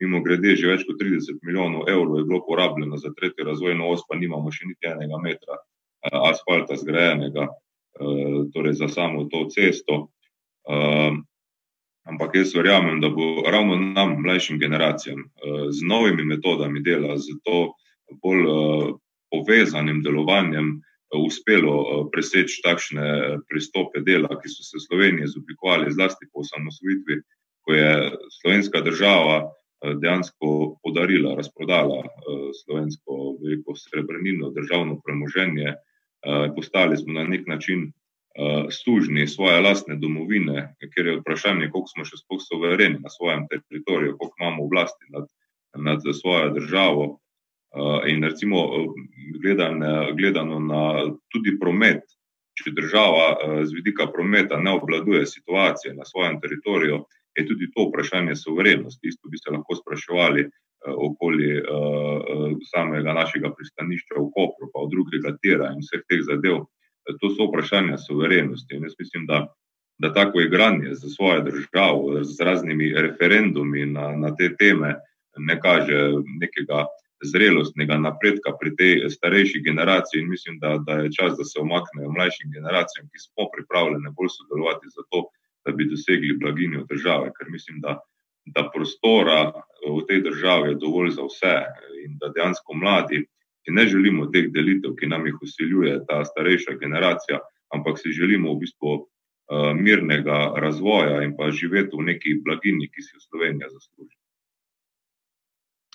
Mimo grede, že več kot 30 milijonov evrov je bilo porabljeno za tretjo razvojno os, pa nimamo še niti enega metra uh, asfalta zgrajenega, uh, torej za samo to cesto. Ampak jaz verjamem, da bo ravno nam, mlajšim generacijam, uh, z novimi metodami dela, z to bolj uh, povezanim delovanjem, uh, uspelo preseči takšne pristope dela, ki so se v Sloveniji zoblikovali, zlasti po osamosvojitvi, ko je slovenska država. Eh, dejansko podarila, razprodala eh, slovensko veliko srebrnino, državno premoženje. Eh, postali smo na nek način služni svoje lastne domovine, ker je vprašanje, koliko smo še sploh sovereni na svojem teritoriju, koliko imamo oblasti nad, nad svojo državo. In recimo gledane, gledano na tudi promet, če država z vidika prometa ne obladuje situacije na svojem teritoriju, je tudi to vprašanje soverenosti. Isto bi se lahko spraševali okoli samega našega pristanišča v Kopru, pa od drugega tira in vseh teh zadev. To so vprašanja soverenosti. In jaz mislim, da, da tako igranje za svojo državo, z raznimi referendumi na, na te teme, ne kaže nekega zrelostnega napredka pri tej starejši generaciji. In mislim, da, da je čas, da se omaknejo mlajšim generacijam, ki smo pripravljeni bolj sodelovati za to, da bi dosegli blaginjo države, ker mislim, da, da prostora v tej državi je dovolj za vse in da dejansko mladi, ki ne želimo teh delitev, ki nam jih usiljuje ta starejša generacija, ampak si želimo v bistvu uh, mirnega razvoja in pa živeti v neki blaginji, ki si jo Slovenija zasluži.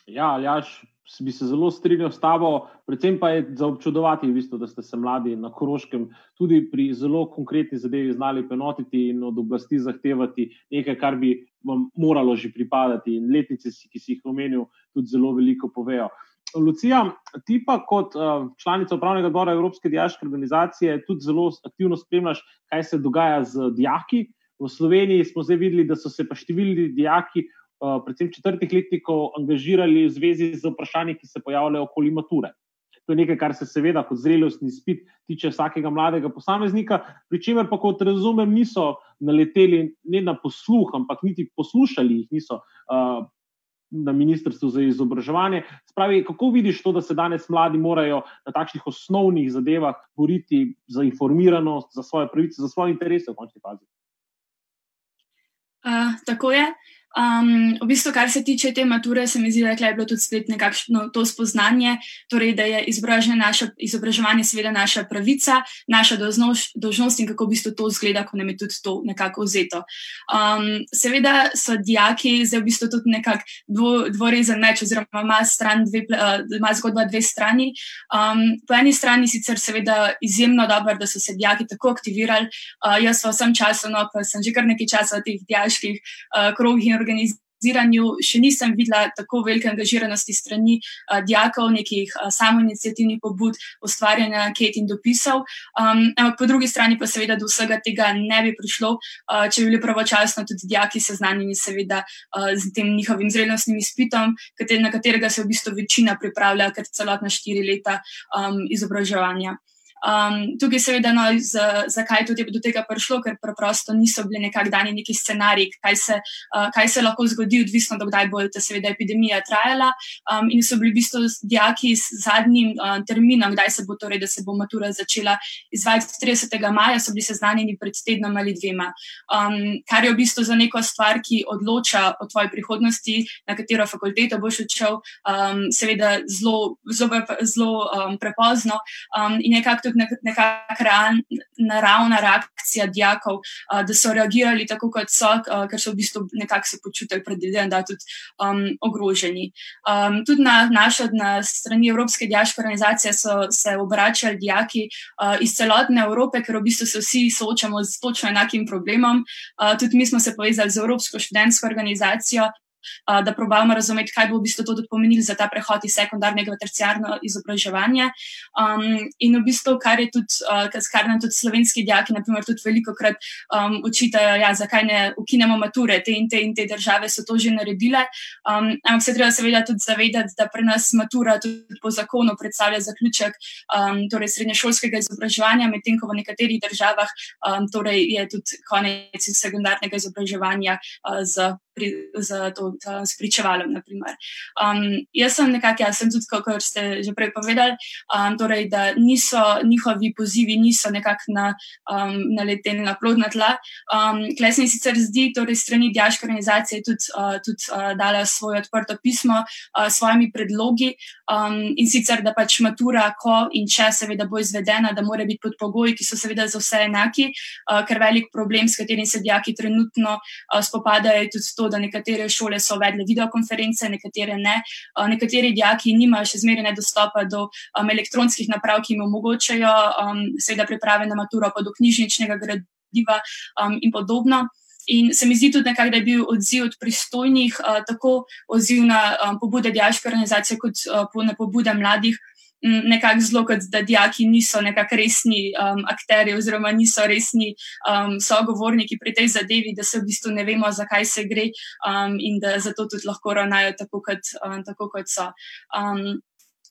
Ja, Aljaš, bi se zelo strinjal s tabo, predvsem pa je za občudovati, v bistvu, da ste se mladi na Koroškem tudi pri zelo konkretni zadevi znali penotiti in od oblasti zahtevati nekaj, kar bi vam moralo že pripadati. In letnice, ki si jih omenil, tudi zelo veliko povejo. Lucija, ti pa kot uh, članica upravnega odbora Evropske diaške organizacije tudi zelo aktivno spremljaš, kaj se dogaja z dijaki. V Sloveniji smo zdaj videli, da so se pa številni dijaki Eh, predvsem četrtih letnikov, angažirali v zvezi z vprašanji, ki se pojavljajo okoli mature. To je nekaj, kar se seveda kot zrelostni spit tiče vsakega mladega posameznika, pri čemer pa, kot razumem, niso naleteli ne na posluh, ampak niti poslušali jih niso uh, na Ministrstvu za izobraževanje. Spravi, kako vidiš to, da se danes mladi morajo na takšnih osnovnih zadevah boriti za informiranost, za svoje pravice, za svoje interese v končni fazi? Uh, tako je. Um, v bistvu, kar se tiče te mature, se mi zdi, da je bilo tudi spet nekakšno to spoznanje, torej, da je naša, izobraževanje seveda naša pravica, naša dožnost in kako v bistvu to zgleda, ko nam je tudi to nekako vzeto. Um, seveda so dijaki zdaj v bistvu tudi nekako dvo, dvorezen meč, oziroma ima, dve, uh, ima zgodba dve strani. Um, po eni strani sicer seveda izjemno dobro, da so se dijaki tako aktivirali. Uh, jaz v vsem času, no, pa sem že kar nekaj časa v teh dijaških uh, krogih organizacijah organiziranju še nisem videla tako velike angažiranosti strani uh, dijakov, nekih uh, samoinicijativnih pobud, ustvarjanja anket in dopisov. Um, ampak po drugi strani pa seveda do vsega tega ne bi prišlo, uh, če bi bili pravočasno tudi dijaki seznanjeni seveda uh, z tem njihovim zrelostnim izpitom, kater, na katerega se v bistvu večina pripravlja, ker celotna štiri leta um, izobraževanja. Um, tukaj, seveda, no, zakaj tudi do tega prišlo, ker preprosto niso bili nekako dani neki scenariji, kaj, uh, kaj se lahko zgodi, odvisno od kdaj bo ta seveda epidemija trajala. Um, in so bili v bistvu dijaki z zadnjim uh, terminom, kdaj se bo torej, da se bo matura začela izvajati 30. maja, so bili seznanjeni pred tednom ali dvema. Um, kar je v bistvu za neko stvar, ki odloča o tvoji prihodnosti, na katero fakulteto boš odšel, um, seveda zelo, zelo, zelo um, prepozno. Um, tudi nekakšna naravna reakcija dijakov, da so reagirali tako, kot so, ker so v bistvu nekako se počutili predvideni, da so tudi um, ogroženi. Um, tudi na našo na strani Evropske dijaške organizacije so se obračali dijaki uh, iz celotne Evrope, ker v bistvu se vsi soočamo z točno enakim problemom. Uh, tudi mi smo se povezali z Evropsko študentsko organizacijo, da probavamo razumeti, kaj bo v bistvu to tudi pomenilo za ta prehod iz sekundarnega v terciarno izobraževanje. Um, in v bistvu, kar, tudi, uh, kar nam tudi slovenski dijaki, naprimer, tudi veliko krat um, učitajo, ja, zakaj ne ukinemo mature, te in te in te države so to že naredile. Um, ampak se treba seveda tudi zavedati, da pri nas matura tudi po zakonu predstavlja zaključek um, torej srednješolskega izobraževanja, medtem ko v nekaterih državah um, torej je tudi konec sekundarnega izobraževanja uh, z pri, za to spričevalom. Um, jaz sem nekako, jaz sem tudi, kot ste že prej povedali, um, torej, da niso njihovi pozivi niso nekako na, um, naleteli na plodna tla. Um, Klej se mi sicer zdi, torej strani diaške organizacije tudi, uh, tudi uh, dala svoje odprto pismo uh, s svojimi predlogi um, in sicer, da pač matura, ko in če seveda bo izvedena, da mora biti pod pogoji, ki so seveda za vse enaki, uh, ker velik problem, s katerim se dijaki trenutno uh, spopadajo, je tudi to, to, da nekatere šole so uvedle videokonference, nekatere ne. Nekateri dijaki nimajo še zmeraj dostopa do um, elektronskih naprav, ki jim omogočajo, um, seveda, priprave na maturo, pa do knjižničnega gradiva um, in podobno. In se mi zdi tudi, nekak, da je bil odziv od pristojnih, uh, tako odziv na um, pobude diaške organizacije, kot uh, na pobude mladih, nekako zelo, kot da dijaki niso nekako resni um, akteri oziroma niso resni um, sogovorniki pri tej zadevi, da se v bistvu ne vemo, zakaj se gre um, in da zato tudi lahko ravnajo tako, kot, um, tako kot so. Um,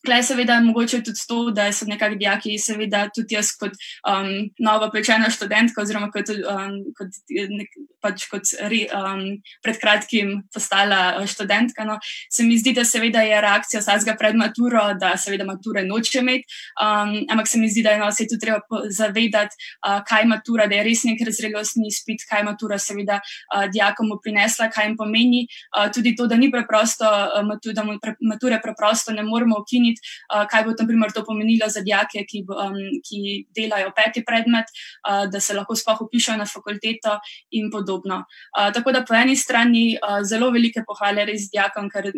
Klej, seveda, mogoče tudi to, da so nekakšni dijaki, seveda tudi jaz, kot um, nova pečena študentka, oziroma kot, um, kot, nek, pač kot re, um, pred kratkim postala uh, študentka. No, se mi zdi, da seveda je reakcija vsakega pred maturo, da seveda mature noče imeti, um, ampak se mi zdi, da je no, se tudi treba zavedati, uh, kaj matura, da je res nek razredostni izpit, kaj matura seveda uh, dijakom prinesla, kaj jim pomeni. Uh, tudi to, da ni preprosto, uh, da mature preprosto ne moremo ukiniti oceniti, uh, kaj bo primer, to pomenilo za dijake, ki, um, ki delajo peti predmet, uh, da se lahko sploh upišajo na fakulteto in podobno. Uh, tako da po eni strani uh, zelo velike pohvale res dijakom, ker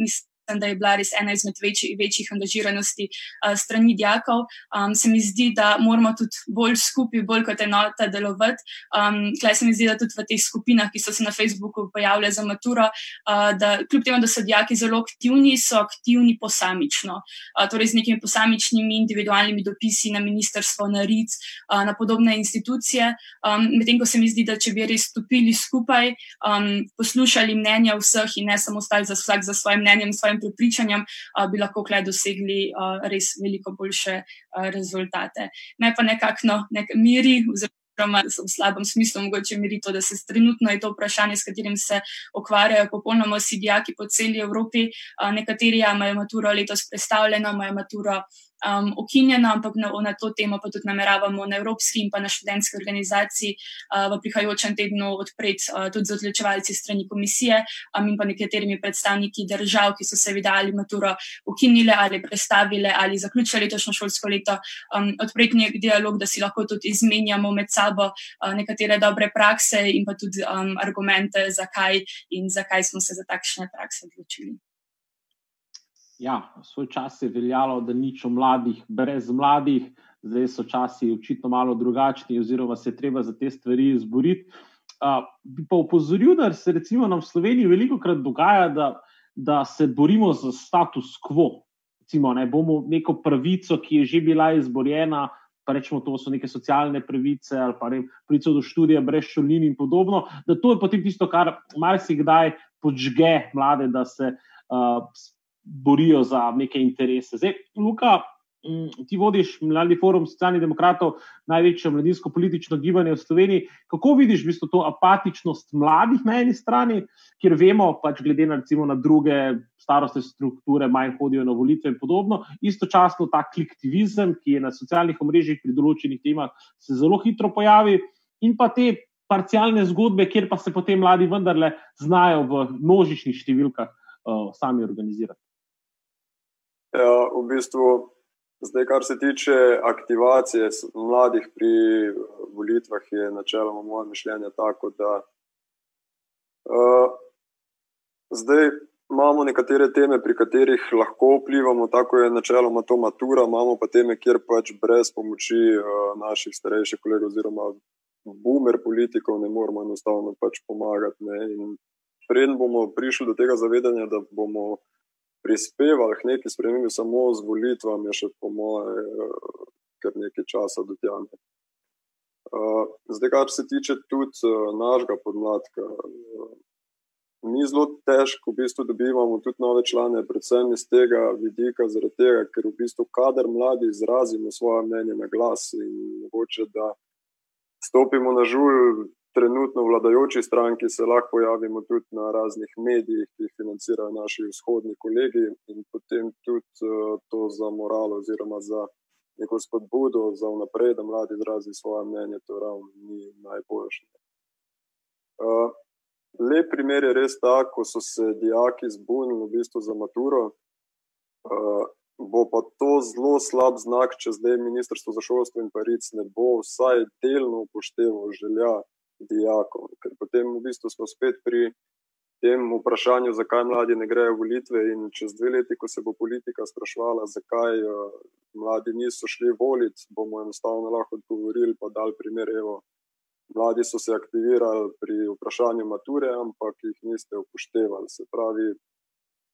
mislim da je bila res ena izmed večji, večjih angažiranosti uh, strani dijakov. Um, se mi zdi, da moramo tudi bolj skupaj, bolj kot enota delovati. Um, Klej se mi zdi, da tudi v teh skupinah, ki so se na Facebooku pojavljale za maturo, uh, da kljub temu, da so dijaki zelo aktivni, so aktivni posamično. Uh, torej z nekimi posamičnimi individualnimi dopisi na ministrstvo, na RIC, uh, na podobne institucije. Um, Medtem ko se mi zdi, da če bi res stopili skupaj, um, poslušali mnenja vseh in ne samo stali za vsak za svojim mnenjem, svojim svojim prepričanjem, bi lahko kle dosegli res veliko boljše rezultate. Ne pa nekakšno nek miri. V slabem smislu, mogoče miri to, da se trenutno je to vprašanje, s katerim se ukvarjajo popolnoma vsi dijaki po celi Evropi. Nekateri imajo maturo letos predstavljeno, imajo maturo um, ukinjeno, ampak na, na to temo pa tudi nameravamo na Evropski in pa na študentski organizaciji uh, v prihajajočem tednu odpreti uh, tudi z odločevalci strani komisije um, in pa nekaterimi predstavniki držav, ki so seveda ali maturo ukinile ali predstavile ali zaključili letošnjo šolsko leto, um, odpreti nek dialog, da si lahko tudi izmenjamo med sabo uh, nekatere dobre prakse in pa tudi um, argumente, zakaj in zakaj smo se za takšne prakse odločili. Ja, svoj čas je veljalo, da nič o mladih, brez mladih, zdaj so časi očitno malo drugačni, oziroma se je treba za te stvari izboriti. Uh, bi pa upozoril, da se recimo nam v Sloveniji veliko krat dogaja, da, da se borimo za status quo. Recimo, ne, bomo neko pravico, ki je že bila izborjena, pa rečemo, to so neke socialne pravice ali pa pravico do študija brez šolnin in podobno, da to je potem tisto, kar marsikdaj počge mlade, da se uh, borijo za neke interese. Zdaj, Luka, ti vodiš Mladni forum socialnih demokratov, največje mladinsko politično gibanje v Sloveniji. Kako vidiš v bistvu to apatičnost mladih na eni strani, kjer vemo, pač glede na, recimo, na druge starostne strukture, manj hodijo na volitve in podobno, istočasno ta kliktivizem, ki je na socialnih omrežjih pri določenih temah, se zelo hitro pojavi, in pa te parcialne zgodbe, kjer pa se potem mladi vendarle znajo v množičnih številkah uh, sami organizirati. Ja, v bistvu Zdaj, kar se tiče aktivacije mladih pri eh, volitvah, je načeloma moje mišljenje tako, da uh, zdaj imamo nekatere teme, pri katerih lahko vplivamo, tako je načeloma to matura, imamo pa teme, kjer pač brez pomoči uh, naših starejših kolegov oziroma boomer politikov ne moramo enostavno pač pomagati. Preden bomo prišli do tega zavedanja, da bomo prispevali k neki spremembi samo z volitvami, še po moje, eh, kar nekaj časa do tja. Eh, zdaj, kar se tiče tudi eh, našega podmladka, ni zelo težko, v bistvu, dobivamo tudi nove člane, predvsem iz tega vidika, tega, ker v bistvu, kader mladi izrazimo svoje mnenje na glas in mogoče, da stopimo na žulj trenutno vladajoči stranki se lahko pojavimo tudi na raznih medijih, ki jih financirajo naši vzhodni kolegi, in potem tudi uh, to za moral oziroma za neko spodbudo za vnaprej, da mladi izrazi svoje mnenje, to ravno ni najboljše. Uh, lep primer je res ta, ko so se dijaki zbunili v bistvu za maturo. Uh, Bo pa to zelo slab znak, če zdaj Ministrstvo za šolstvo in Pariz ne bo vsaj delno upoštevalo želja dijakov. Ker potem v bistvu smo spet pri tem vprašanju, zakaj mladi ne grejo volitve. In čez dve leti, ko se bo politika sprašvala, zakaj uh, mladi niso šli voliti, bomo enostavno lahko odgovorili, pa dal primer. Evo, mladi so se aktivirali pri vprašanju mature, ampak jih niste upoštevali. Se pravi,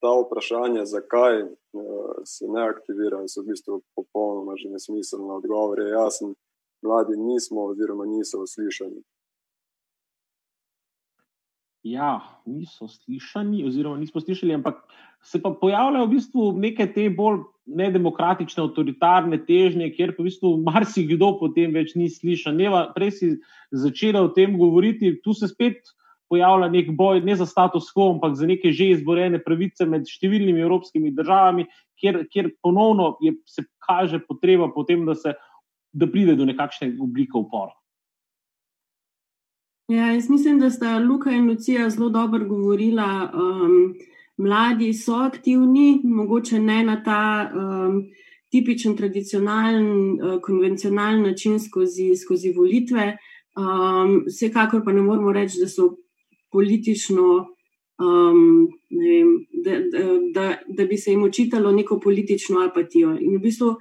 ta vprašanja, zakaj uh, se ne aktivirajo, so v bistvu popolnoma že nesmiselno. Odgovor je jasen. Mladi nismo, oziroma niso uslišani. Ja, niso slišani, oziroma nismo slišali, ampak se pa pojavljajo v bistvu neke te bolj nedemokratične, avtoritarne težnje, kjer pa v bistvu marsikdo potem več ni slišan. Neva, prej si začela o tem govoriti, tu se spet pojavlja nek boj, ne za status quo, ampak za neke že izborene pravice med številnimi evropskimi državami, kjer, kjer ponovno je, se kaže potreba potem, da, se, da pride do nekakšne oblike upora. Ja, jaz mislim, da sta Luka in Lucija zelo dobro govorila. Um, mladi so aktivni, mogoče ne na ta um, tipičen, tradicionalen, uh, konvencionalen način skozi, skozi volitve. Um, vsekakor pa ne moramo reči, da so politično. Um, vem, da, da, da, da bi se jim očitalo neko politično apatijo. In v bistvu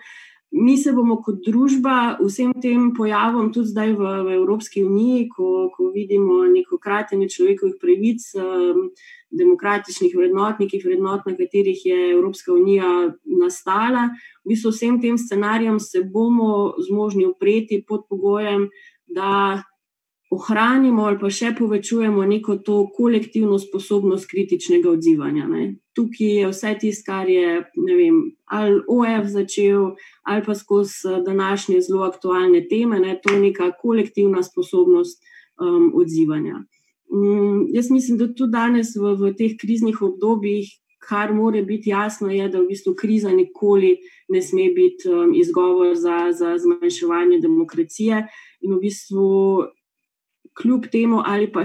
mi se bomo kot družba vsem tem pojavom, tudi zdaj v, v Evropski uniji, ko, ko vidimo neko kratenje človekovih pravic, um, demokratičnih vrednot, nekih vrednot, na katerih je Evropska unija nastala, v bistvu vsem tem scenarijem se bomo zmožni upreti pod pogojem, da ohranimo ali pa še povečujemo neko to kolektivno sposobnost kritičnega odzivanja. Ne. Tukaj je vse tisto, kar je vem, ali OF začel, ali pa skozi eh, današnje zelo aktualne teme, ne, to je neka kolektivna sposobnost um, odzivanja. Um, jaz mislim, da tudi danes v, v teh kriznih obdobjih. Kar mora biti jasno, je, da v bistvu kriza nikoli ne sme biti um, izgovor za, za zmanjševanje demokracije. In v bistvu kljub temu, ali pa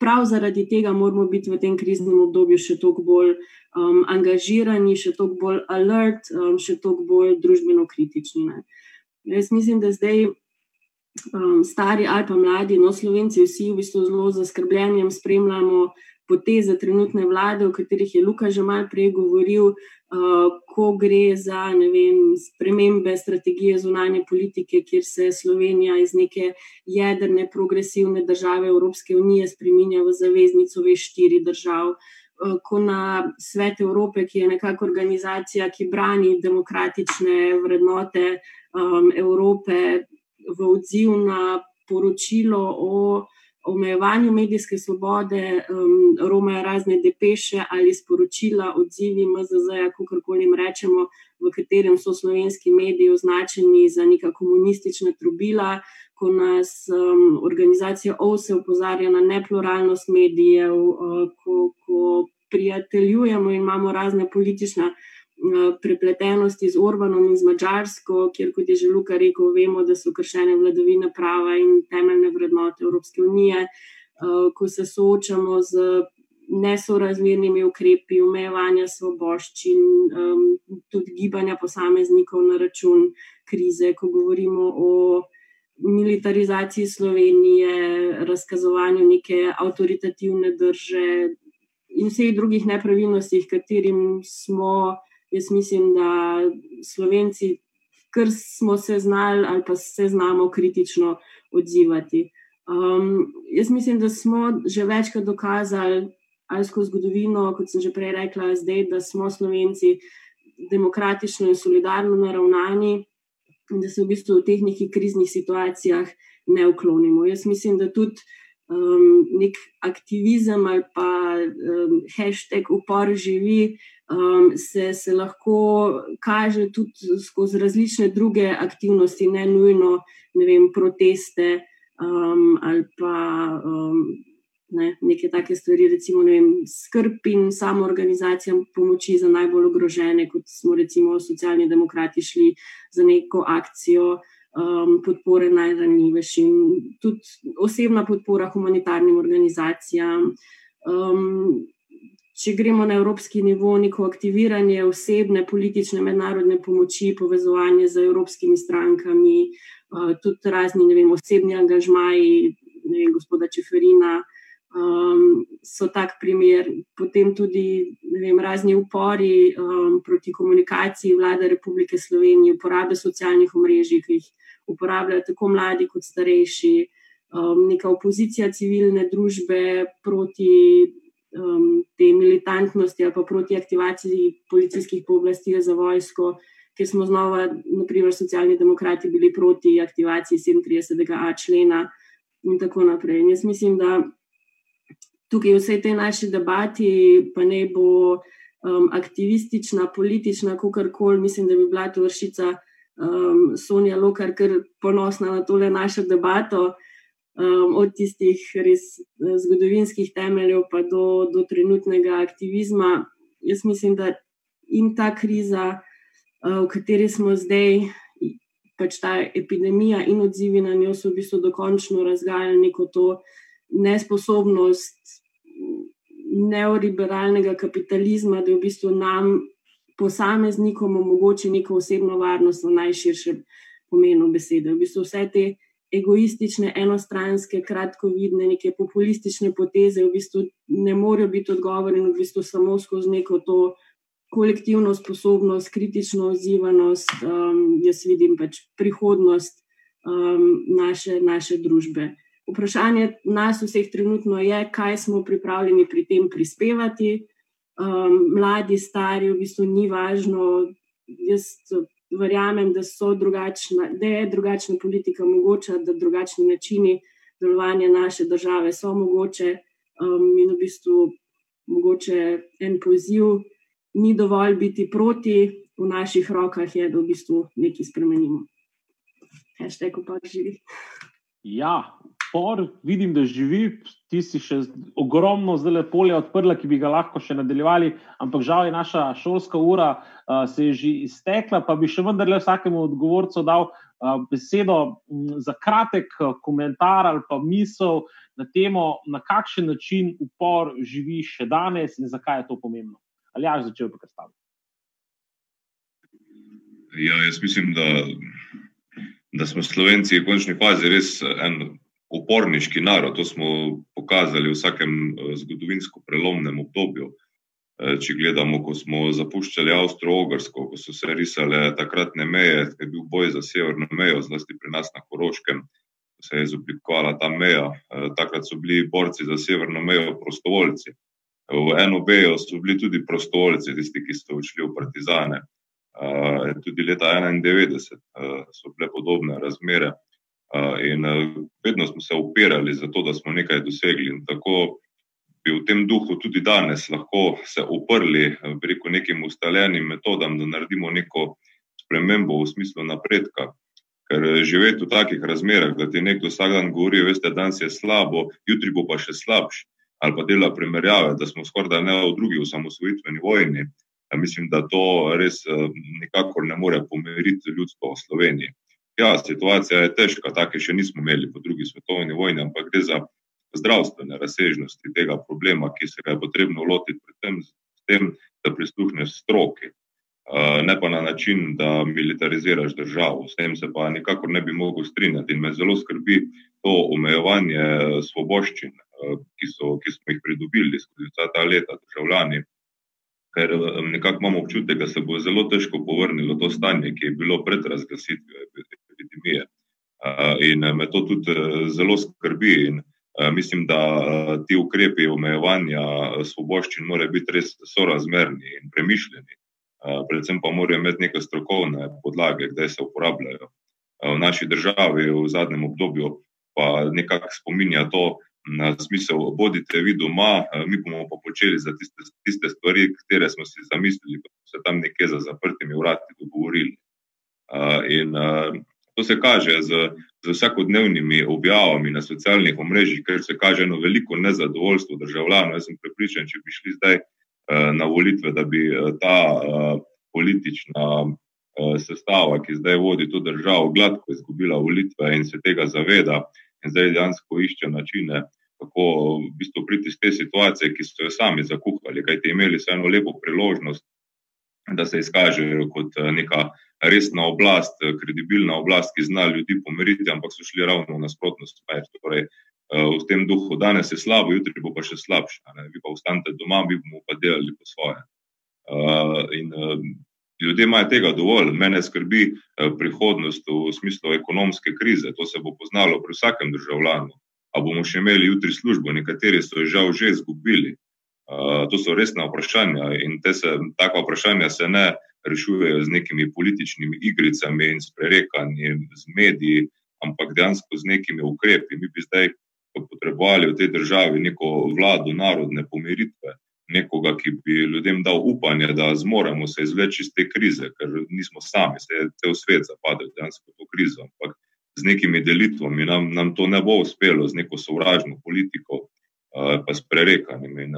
prav zaradi tega, moramo biti v tem kriznem obdobju še toliko bolj um, angažirani, še toliko bolj alert, um, še toliko bolj družbeno kritični. Ne. Jaz mislim, da zdaj um, stari ali pa mladi, no, slovenci, vsi v bistvu zelo zaskrbljenjem spremljamo poteze trenutne vlade, o katerih je Luka že malo prej govoril, ko gre za vem, spremembe strategije zunanje politike, kjer se Slovenija iz neke jedrne, progresivne države Evropske unije spremenja v zaveznico V4 držav. Ko na svet Evrope, ki je nekako organizacija, ki brani demokratične vrednote um, Evrope, v odziv na poročilo o omejevanju medijske svobode, um, romajo razne depeše ali sporočila, odzivi MZZ-ja, kako koli jim rečemo, v katerem so slovenski mediji označeni za neka komunistična trubila, ko nas um, organizacija OVSE opozarja na nepluralnost medijev, uh, ko, ko prijateljujemo in imamo razne politične. Prepletenosti z Orbanom in z Mačarsko, kjer, kot je že Luka rekel, vemo, da so kršene vladavine prava in temeljne vrednote Evropske unije, eh, ko se soočamo z nesorazmernimi ukrepi omejevanja svoboščin, tudi gibanja posameznikov na račun krize, ko govorimo o militarizaciji Slovenije, razkazovanju neke avtoritativne drže. In vseh drugih nepravilnostih, katerim smo Jaz mislim, da Slovenci, kar smo se znali ali pa se znamo kritično odzivati. Um, jaz mislim, da smo že večkrat dokazali, ali skozi zgodovino, kot sem že prej rekla, zdaj, da smo Slovenci demokratično in solidarno naravnani in da se v bistvu v teh nekih kriznih situacijah ne uklonimo. Jaz mislim, da tudi um, nek aktivizem ali pa um, hashtag upor živi um, se, se lahko kaže tudi skozi različne druge aktivnosti, ne nujno ne vem, proteste um, ali pa um, ne, neke take stvari, recimo vem, skrb in samo organizacijam pomoči za najbolj ogrožene, kot smo recimo socialni demokrati šli za neko akcijo. Um, podpore najranjivejšim, tudi osebna podpora humanitarnim organizacijam. Um, če gremo na evropski nivo, neko aktiviranje osebne politične mednarodne pomoči, povezovanje z evropskimi strankami, tudi razni vem, osebni angažmaji, vem, gospoda Čeferina. Um, so tak primer, potem tudi vem, razni upori um, proti komunikaciji vlade Republike Slovenije, uporabe socialnih omrežij, ki jih uporabljajo tako mladi kot starejši, um, neka opozicija civilne družbe proti um, te militantnosti ali pa proti aktivaciji policijskih pooblastil za vojsko, ker smo znova, naprimer, socialni demokrati bili proti aktivaciji 37a člena in tako naprej. In jaz mislim, da tukaj v vsej tej naši debati pa ne bo um, aktivistična, politična, kakorkoli, mislim, da bi bila to vršica um, Sonja Lokar, ker ponosna na tole našo debato um, od tistih res eh, zgodovinskih temeljev, pa do, do trenutnega aktivizma. Jaz mislim, da in ta kriza, uh, v kateri smo zdaj, pač ta epidemija in odzivi na njo, so v bistvu dokončno razgajali neko to nesposobnost neoliberalnega kapitalizma, da v bistvu nam. Posameznikom omogoči neko osebno varnost v najširšem pomenu besede. V bistvu vse te egoistične, enostranske, kratkovidne, neke populistične poteze v bistvu ne morejo biti odgovor in v bistvu samo skozi neko to kolektivno sposobnost, kritično odzivanost, um, jaz vidim pač prihodnost um, naše, naše družbe. Vprašanje nas vseh trenutno je, kaj smo pripravljeni pri tem prispevati. Um, mladi, stari, v bistvu ni važno. Jaz verjamem, da, drugačna, da je drugačna politika mogoča, da drugačni načini delovanja naše države so mogoče. Um, in v bistvu mogoče en poziv, ni dovolj biti proti, v naših rokah je, da v bistvu nekaj spremenimo. Hashtag pa živi. Ja, por, vidim, da živi, ti si še ogromno zdaj polja odprla, ki bi ga lahko še nadaljevali, ampak žal je naša šolska ura uh, se že iztekla, pa bi še vendarle vsakemu odgovorcu dal uh, besedo m, za kratek uh, komentar ali pa misel na temo, na kakšen način upor živi še danes in zakaj je to pomembno. Ali ja, začel bi kar staviti. Ja, jaz mislim, da da smo Slovenci v končni fazi res en uporniški narod. To smo pokazali v vsakem zgodovinsko prelomnem obdobju. Če gledamo, ko smo zapuščali Avstro-Ogrsko, ko so se risale takratne meje, ki je bil boj za severno mejo, zlasti pri nas na Koroškem, se je izoblikovala ta meja. Takrat so bili borci za severno mejo prostovoljci. V NOB-ju so bili tudi prostovoljci, tisti, ki so odšli v Partizane. Tudi leta 1991 so bile podobne razmere. In vedno smo se upirali za to, da smo nekaj dosegli. In tako bi v tem duhu tudi danes lahko se uprli preko nekim ustaljenim metodam, da naredimo neko spremembo v smislu napredka. Ker živeti v takih razmerah, da ti nekdo vsak dan govori, veste, danes je slabo, jutri bo pa še slabše ali pa dela primerjave, da smo skoraj da ne v drugi osamosvojitveni vojni. Mislim, da to res nikakor ne more pomiriti ljudstvo v Sloveniji. Ja, situacija je težka, take še nismo imeli po drugi svetovni vojni, ampak gre za zdravstvene razsežnosti tega problema, ki se ga je potrebno lotiti predvsem s tem, da prisluhneš stroki. Ne pa na način, da militariziraš državo. S tem se pa nikakor ne bi mogel strinjati in me zelo skrbi to omejevanje svoboščin, ki so, ki smo jih pridobili skozi vsa ta leta državljani. Ker nekako imam občutek, da se bo zelo težko povrnilo to stanje, ki je bilo pred razglasitvijo epidemije. In me to tudi zelo skrbi in mislim, da ti ukrepi omejevanja svoboščin morajo biti res sorazmerni in premišljeni. Predvsem pa morajo imeti neke strokovne podlage, kdaj se uporabljajo. V naši državi v zadnjem obdobju pa nekako spominja to na smisel, bodite vi doma, mi bomo pa počeli za tiste, tiste stvari, katere smo si zamislili, pa se tam nekje za zaprtimi vrati dogovorili. In to se kaže z, z vsakodnevnimi objavami na socialnih omrežjih, ker se kaže eno veliko nezadovoljstvo državljanov. Jaz sem prepričan, če bi šli zdaj na volitve, da bi ta politična sestava, ki zdaj vodi to državo, gladko izgubila volitve in se tega zaveda in zdaj dejansko išče načine, kako v bistvu priti iz te situacije, ki so jo sami zakuhali, kajti imeli so eno lepo priložnost, da se izkažejo kot neka resna oblast, kredibilna oblast, ki zna ljudi pomiriti, ampak so šli ravno v nasprotno smer. Torej, v tem duhu, danes je slabo, jutri bo pa še slabše, ne, vi pa ostanite doma, mi bomo pa delali po svoje. In ljudje imajo tega dovolj, mene skrbi prihodnost v smislu ekonomske krize, to se bo poznalo pri vsakem državljanu. A bomo še imeli jutri službo, nekateri so jo žal že izgubili. To so resna vprašanja in se, taka vprašanja se ne rešujejo z nekimi političnimi igricami in s prerekanjem z mediji, ampak dejansko z nekimi ukrepi. Mi bi zdaj potrebovali v tej državi neko vlado narodne pomiritve, nekoga, ki bi ljudem dal upanje, da zmoremo se izvleči iz te krize, ker nismo sami, se je cel svet zapadel dejansko v to krizo, ampak z nekimi delitvami nam, nam to ne bo uspelo, z neko sovražno politiko pa s prerekanjem. In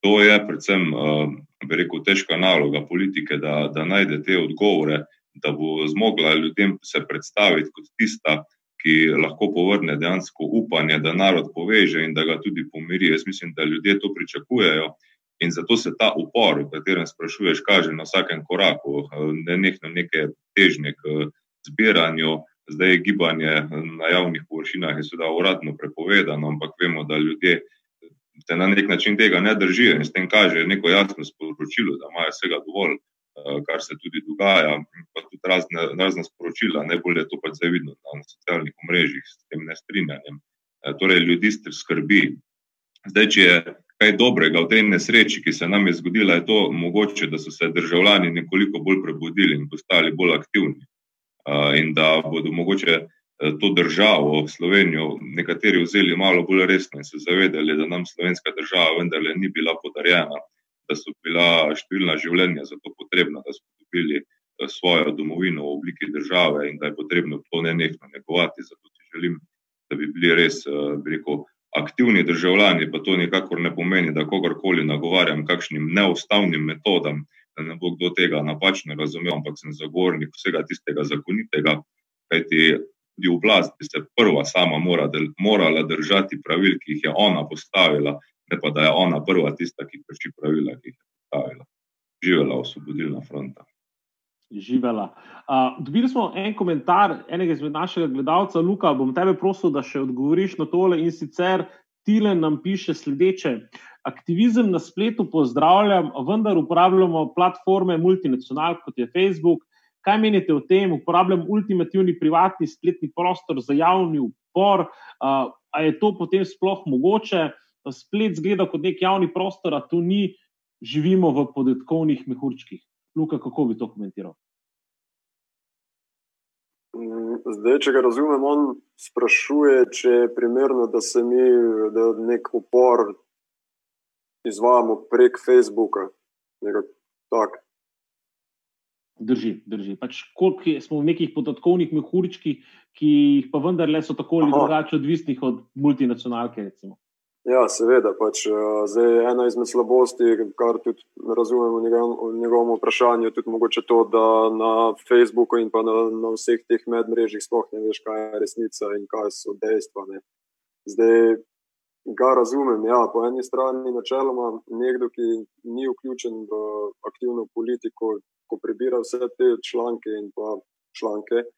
to je predvsem, bi rekel, težka naloga politike, da, da najde te odgovore, da bo zmogla ljudem se predstaviti kot tista, ki lahko povrne dejansko upanje, da narod poveže in da ga tudi pomiri. Jaz mislim, da ljudje to pričakujejo in zato se ta upor, o katerem sprašuješ, kaže na vsakem koraku. Nenehno neke težnje k zbiranju, zdaj gibanje na javnih površinah je seveda uradno prepovedano, ampak vemo, da ljudje se na neki način tega ne držijo in s tem kažejo neko jasno sporočilo, da imajo vsega dovolj, kar se tudi dogaja, pa tudi razne, razna sporočila, najbolj je to pač zdaj vidno na socialnih omrežjih s tem nestrinjanjem. Torej ljudi skrbi. Zdaj, če je kaj dobrega v tej nesreči, ki se nam je zgodila, je to mogoče, da so se državljani nekoliko bolj prebudili in postali bolj aktivni. In da bodo mogoče to državo, Slovenijo, nekateri vzeli malo bolj resno in se zavedali, da nam slovenska država vendarle ni bila podarjena, da so bila številna življenja za to potrebna, da smo dobili svojo domovino v obliki države in da je potrebno to nenehno negovati. Zato si želim, da bi bili res, bi rekel, aktivni državljani, pa to nikakor ne pomeni, da kogarkoli nagovarjam kakšnim neustavnim metodam, da ne bo kdo tega napačno razumel, ampak sem zagovornik vsega tistega zakonitega, kajti tudi oblast bi se prva sama mora, morala držati pravil, ki jih je ona postavila, ne pa da je ona prva tista, ki krši pravila, ki jih je postavila. Živela Osvobodilna fronta. Živela. Uh, dobili smo en komentar enega izmed našega gledalca, Luka. Bom tebe prosil, da še odgovoriš na tole. In sicer Tilen nam piše sledeče: Aktivizem na spletu pozdravljam, vendar uporabljamo platforme multinacionalk, kot je Facebook. Kaj menite o tem? Uporabljam ultimativni privatni spletni prostor za javni upor. Uh, a je to potem sploh mogoče? Splet zgleda kot nek javni prostor, a tu ni, živimo v podatkovnih mehurčkih. Luka, kako bi to komentiral? Mm, zdaj, če ga razumem, on sprašuje, če je primerno, da se mi da nek upor izvajamo prek Facebooka. Drži, drži. Pač, koliko smo v nekih podatkovnih mehurčkih, ki jih pa vendarle so tako ali drugače odvisni od multinacionalke. Recimo. Ja, seveda. Pač, uh, zdaj, ena izmed slabosti, kar tudi razumemo v njegovem vprašanju, je tudi mogoče to, da na Facebooku in pa na, na vseh teh medmrežjih sploh ne veš, kaj je resnica in kaj so dejstva. Ne. Zdaj, ga razumem. Ja, po eni strani, načeloma, nekdo, ki ni vključen v aktivno politiko, ko prebira vse te članke in pa članke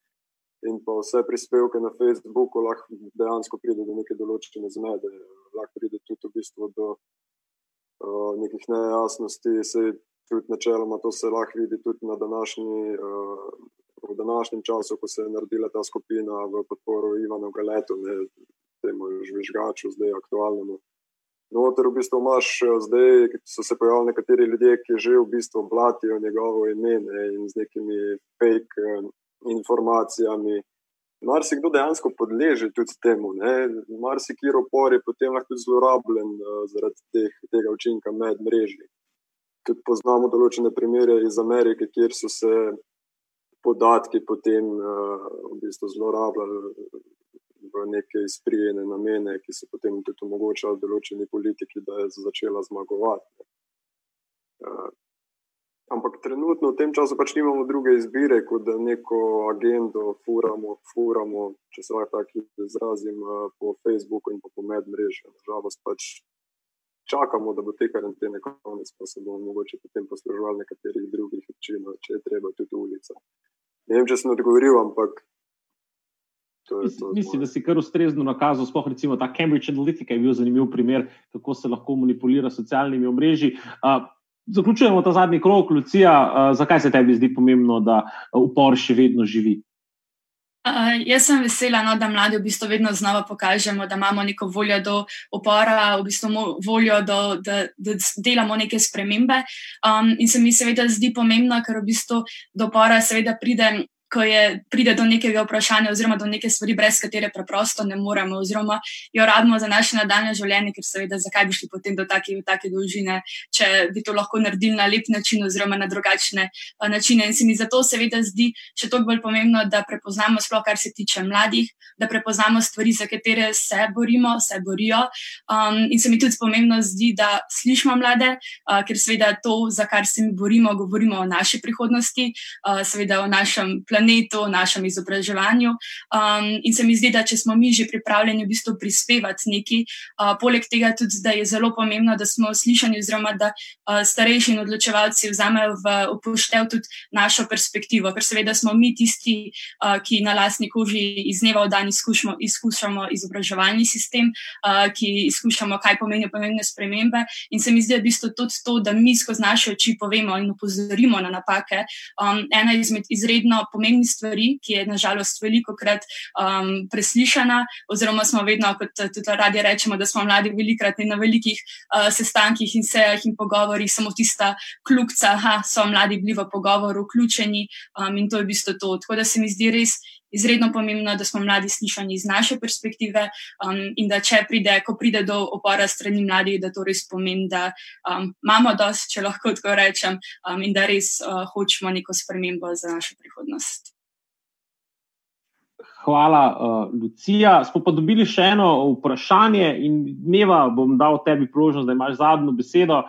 in pa vse prispevke na Facebooku, lahko dejansko pride do neke določene zmede, lahko pride tudi v bistvu do uh, nekih nejasnosti. Se tudi načeloma to se lahko vidi tudi na današnji. Uh, V današnjem času, ko se je naredila ta skupina v podporu Ivanu Galetu, ne temu žvižgaču, zdaj aktualnemu. No, ter v bistvu imaš zdaj, so se pojavili nekateri ljudje, ki že v bistvu blatijo njegovo ime in z nekimi fake informacijami. Mar si kdo dejansko podleže tudi temu, mar si kjer opor je potem lahko zlorabljen uh, zaradi teh, tega učinka med mreži. Tudi poznamo določene primere iz Amerike, kjer so se podatki potem uh, v bistvu zlorabljali v neke izprijene namene, ki so potem tudi omogočali določeni politiki, da je začela zmagovati. Uh, Ampak trenutno v tem času pač nimamo druge izbire, kot da neko agendo furamo, furamo če se lahko tako izrazim, eh, po Facebooku in po medmrežju. Nažalost, pač čakamo, da bo te karantene konec, pa se bomo mogoče potem posluževali nekaterih drugih način, če je treba tudi ulica. Ne vem, če sem odgovoril, ampak. Mislim, da si kar ustrezno nakazal, sploh recimo ta Cambridge Analytica je bil zanimiv primer, kako se lahko manipulira s socialnimi omrežji. Uh, zaključujemo ta zadnji krok, Lucija. Uh, zakaj se tebi zdi pomembno, da upor še vedno živi? Uh, jaz sem vesela, no, da mladi v bistvu vedno znova pokažemo, da imamo neko voljo do upora, v bistvu voljo, do, da, da delamo neke spremembe. Um, in se mi seveda zdi pomembno, ker v bistvu do upora seveda pride ko je, pride do nekega vprašanja, oziroma do neke stvari, brez katere preprosto ne moremo, oziroma jo rabimo za naše nadaljne življenje, ker seveda, zakaj bi šli potem do take, take dolžine, če bi to lahko naredili na lep način, oziroma na drugačne uh, načine. In se mi zato seveda zdi še toliko bolj pomembno, da prepoznamo, sploh kar se tiče mladih, da prepoznamo stvari, za katere se borimo, se borijo. Um, in se mi tudi pomembno zdi, da slišimo mlade, uh, ker seveda to, za kar se mi borimo, govorimo o naši prihodnosti, uh, seveda o našem planu planetu, našem izobraževanju. Um, in se mi zdi, da če smo mi že pripravljeni v bistvu prispevati nekaj, uh, poleg tega tudi, da je zelo pomembno, da smo slišani, oziroma da uh, starejši in odločevalci vzamejo v upoštev tudi našo perspektivo, ker seveda smo mi tisti, uh, ki na lastni koži iz dneva v dan izkušamo, izkušamo izobraževalni sistem, uh, ki izkušamo, kaj pomenijo pomembne spremembe. In se mi zdi, da je v bistvu tudi to, da mi skozi naše oči povemo in upozorimo na napake, um, ena izmed izredno pomembnih pomembnih stvari, ki je nažalost veliko krat um, preslišana, oziroma smo vedno, kot tudi radi rečemo, da smo mladi velikrat na velikih uh, sestankih in sejah in pogovorih, samo tista kljubca, da so mladi bili v pogovoru vključeni um, in to je v bistvu to. Tako da se mi zdi res. Izredno pomembno, da smo mladi slišani iz naše perspektive, um, in da če pride, ko pride do opora strani mladih, da to res pomeni, da um, imamo dosti, če lahko tako rečem, um, in da res uh, hočemo neko spremembo za našo prihodnost. Hvala, uh, Lucija. Smo pa dobili še eno vprašanje, in dneva bom dal tebi priložnost, da imaš zadnjo besedo.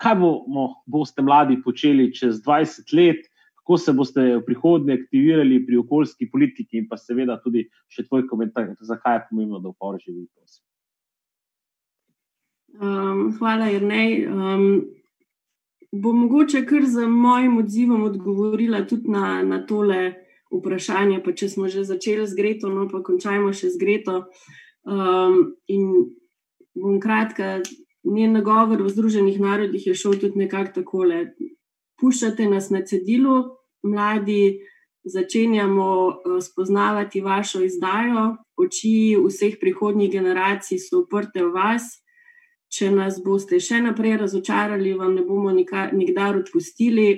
Kaj bomo, boste mladi počeli čez 20 let? Kako se boste v prihodnje aktivirali pri okoljski politiki, in pa seveda tudi še tvoj komentar, zakaj je pomembno, da upor živi. Um, hvala, Jrnej. Um, bom mogoče kar z mojim odzivom odgovorila tudi na, na tole vprašanje. Pa če smo že začeli z Greto, no pa končajmo še z Greto. Um, in bom kratka, njen nagovor v Združenih narodih je šel tudi nekako takole. Puščate nas na cedilu, mladi, začenjamo uh, spoznavati vašo izdajo, oči vseh prihodnjih generacij so uprte v vas. Če nas boste še naprej razočarali, vam ne bomo nikdar odpustili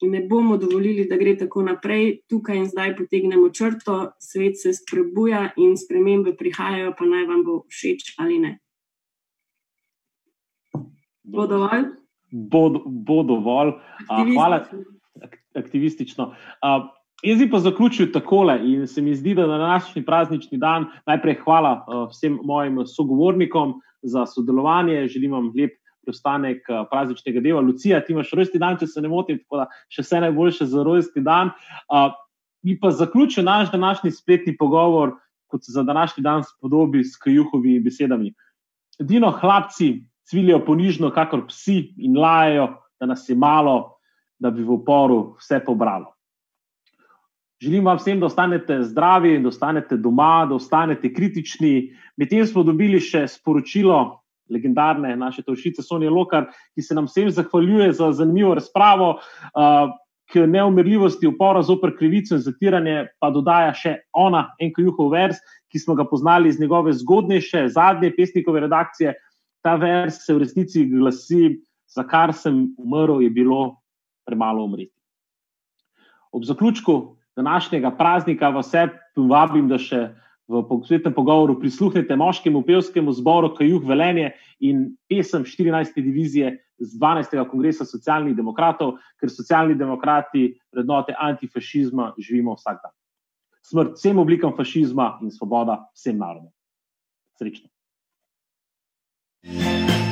in ne bomo dovolili, da gre tako naprej. Tukaj in zdaj potegnemo črto, svet se sprebuja in spremembe prihajajo, pa naj vam bo všeč ali ne. Bo dovolj? Bo, bo dovolj. Uh, hvala, aktivistično. Uh, jaz bi pa zaključil takole in se mi zdi, da na današnji praznični dan najprej hvala uh, vsem mojim sogovornikom za sodelovanje, želim vam lep preostanek eh, prazničnega dela. Lucija, ti imaš rojsti dan, če se ne motim, tako da še vse najboljše za rojsti dan. Mi pa zaključujem naš današnji spletni pogovor, kot se za današnji dan spodobi s kajuhovimi besedami. Edino hlapci cvilijo ponižno, kakor psi in lajajo, da nas je malo, da bi v oporu vse pobralo. Želim vam vsem, da ostanete zdravi, da ostanete doma, da ostanete kritični. Medtem smo dobili še sporočilo legendarne naše tošice Sonje Lokar, ki se nam vsem zahvaljuje za zanimivo razpravo. Uh, K neumirljivosti upora zoper krivico in zatiranje pa dodaja še ona, enko juhov vers, ki smo ga poznali iz njegove zgodnejše, zadnje pesnikove redakcije. Ta vers se v resnici glasi: Za kar sem umrl, je bilo premalo umreti. Ob zaključku današnjega praznika vas vse povabim, da še v posvetnem pogovoru prisluhnete moškemu pevskemu zboru Kajuh Velenje in pesem 14. divizije z 12. kongresa socialnih demokratov, ker socialni demokrati vrednote antifašizma živimo vsak dan. Smrt vsem oblikam fašizma in svoboda vsem narodom. Srečno. thank you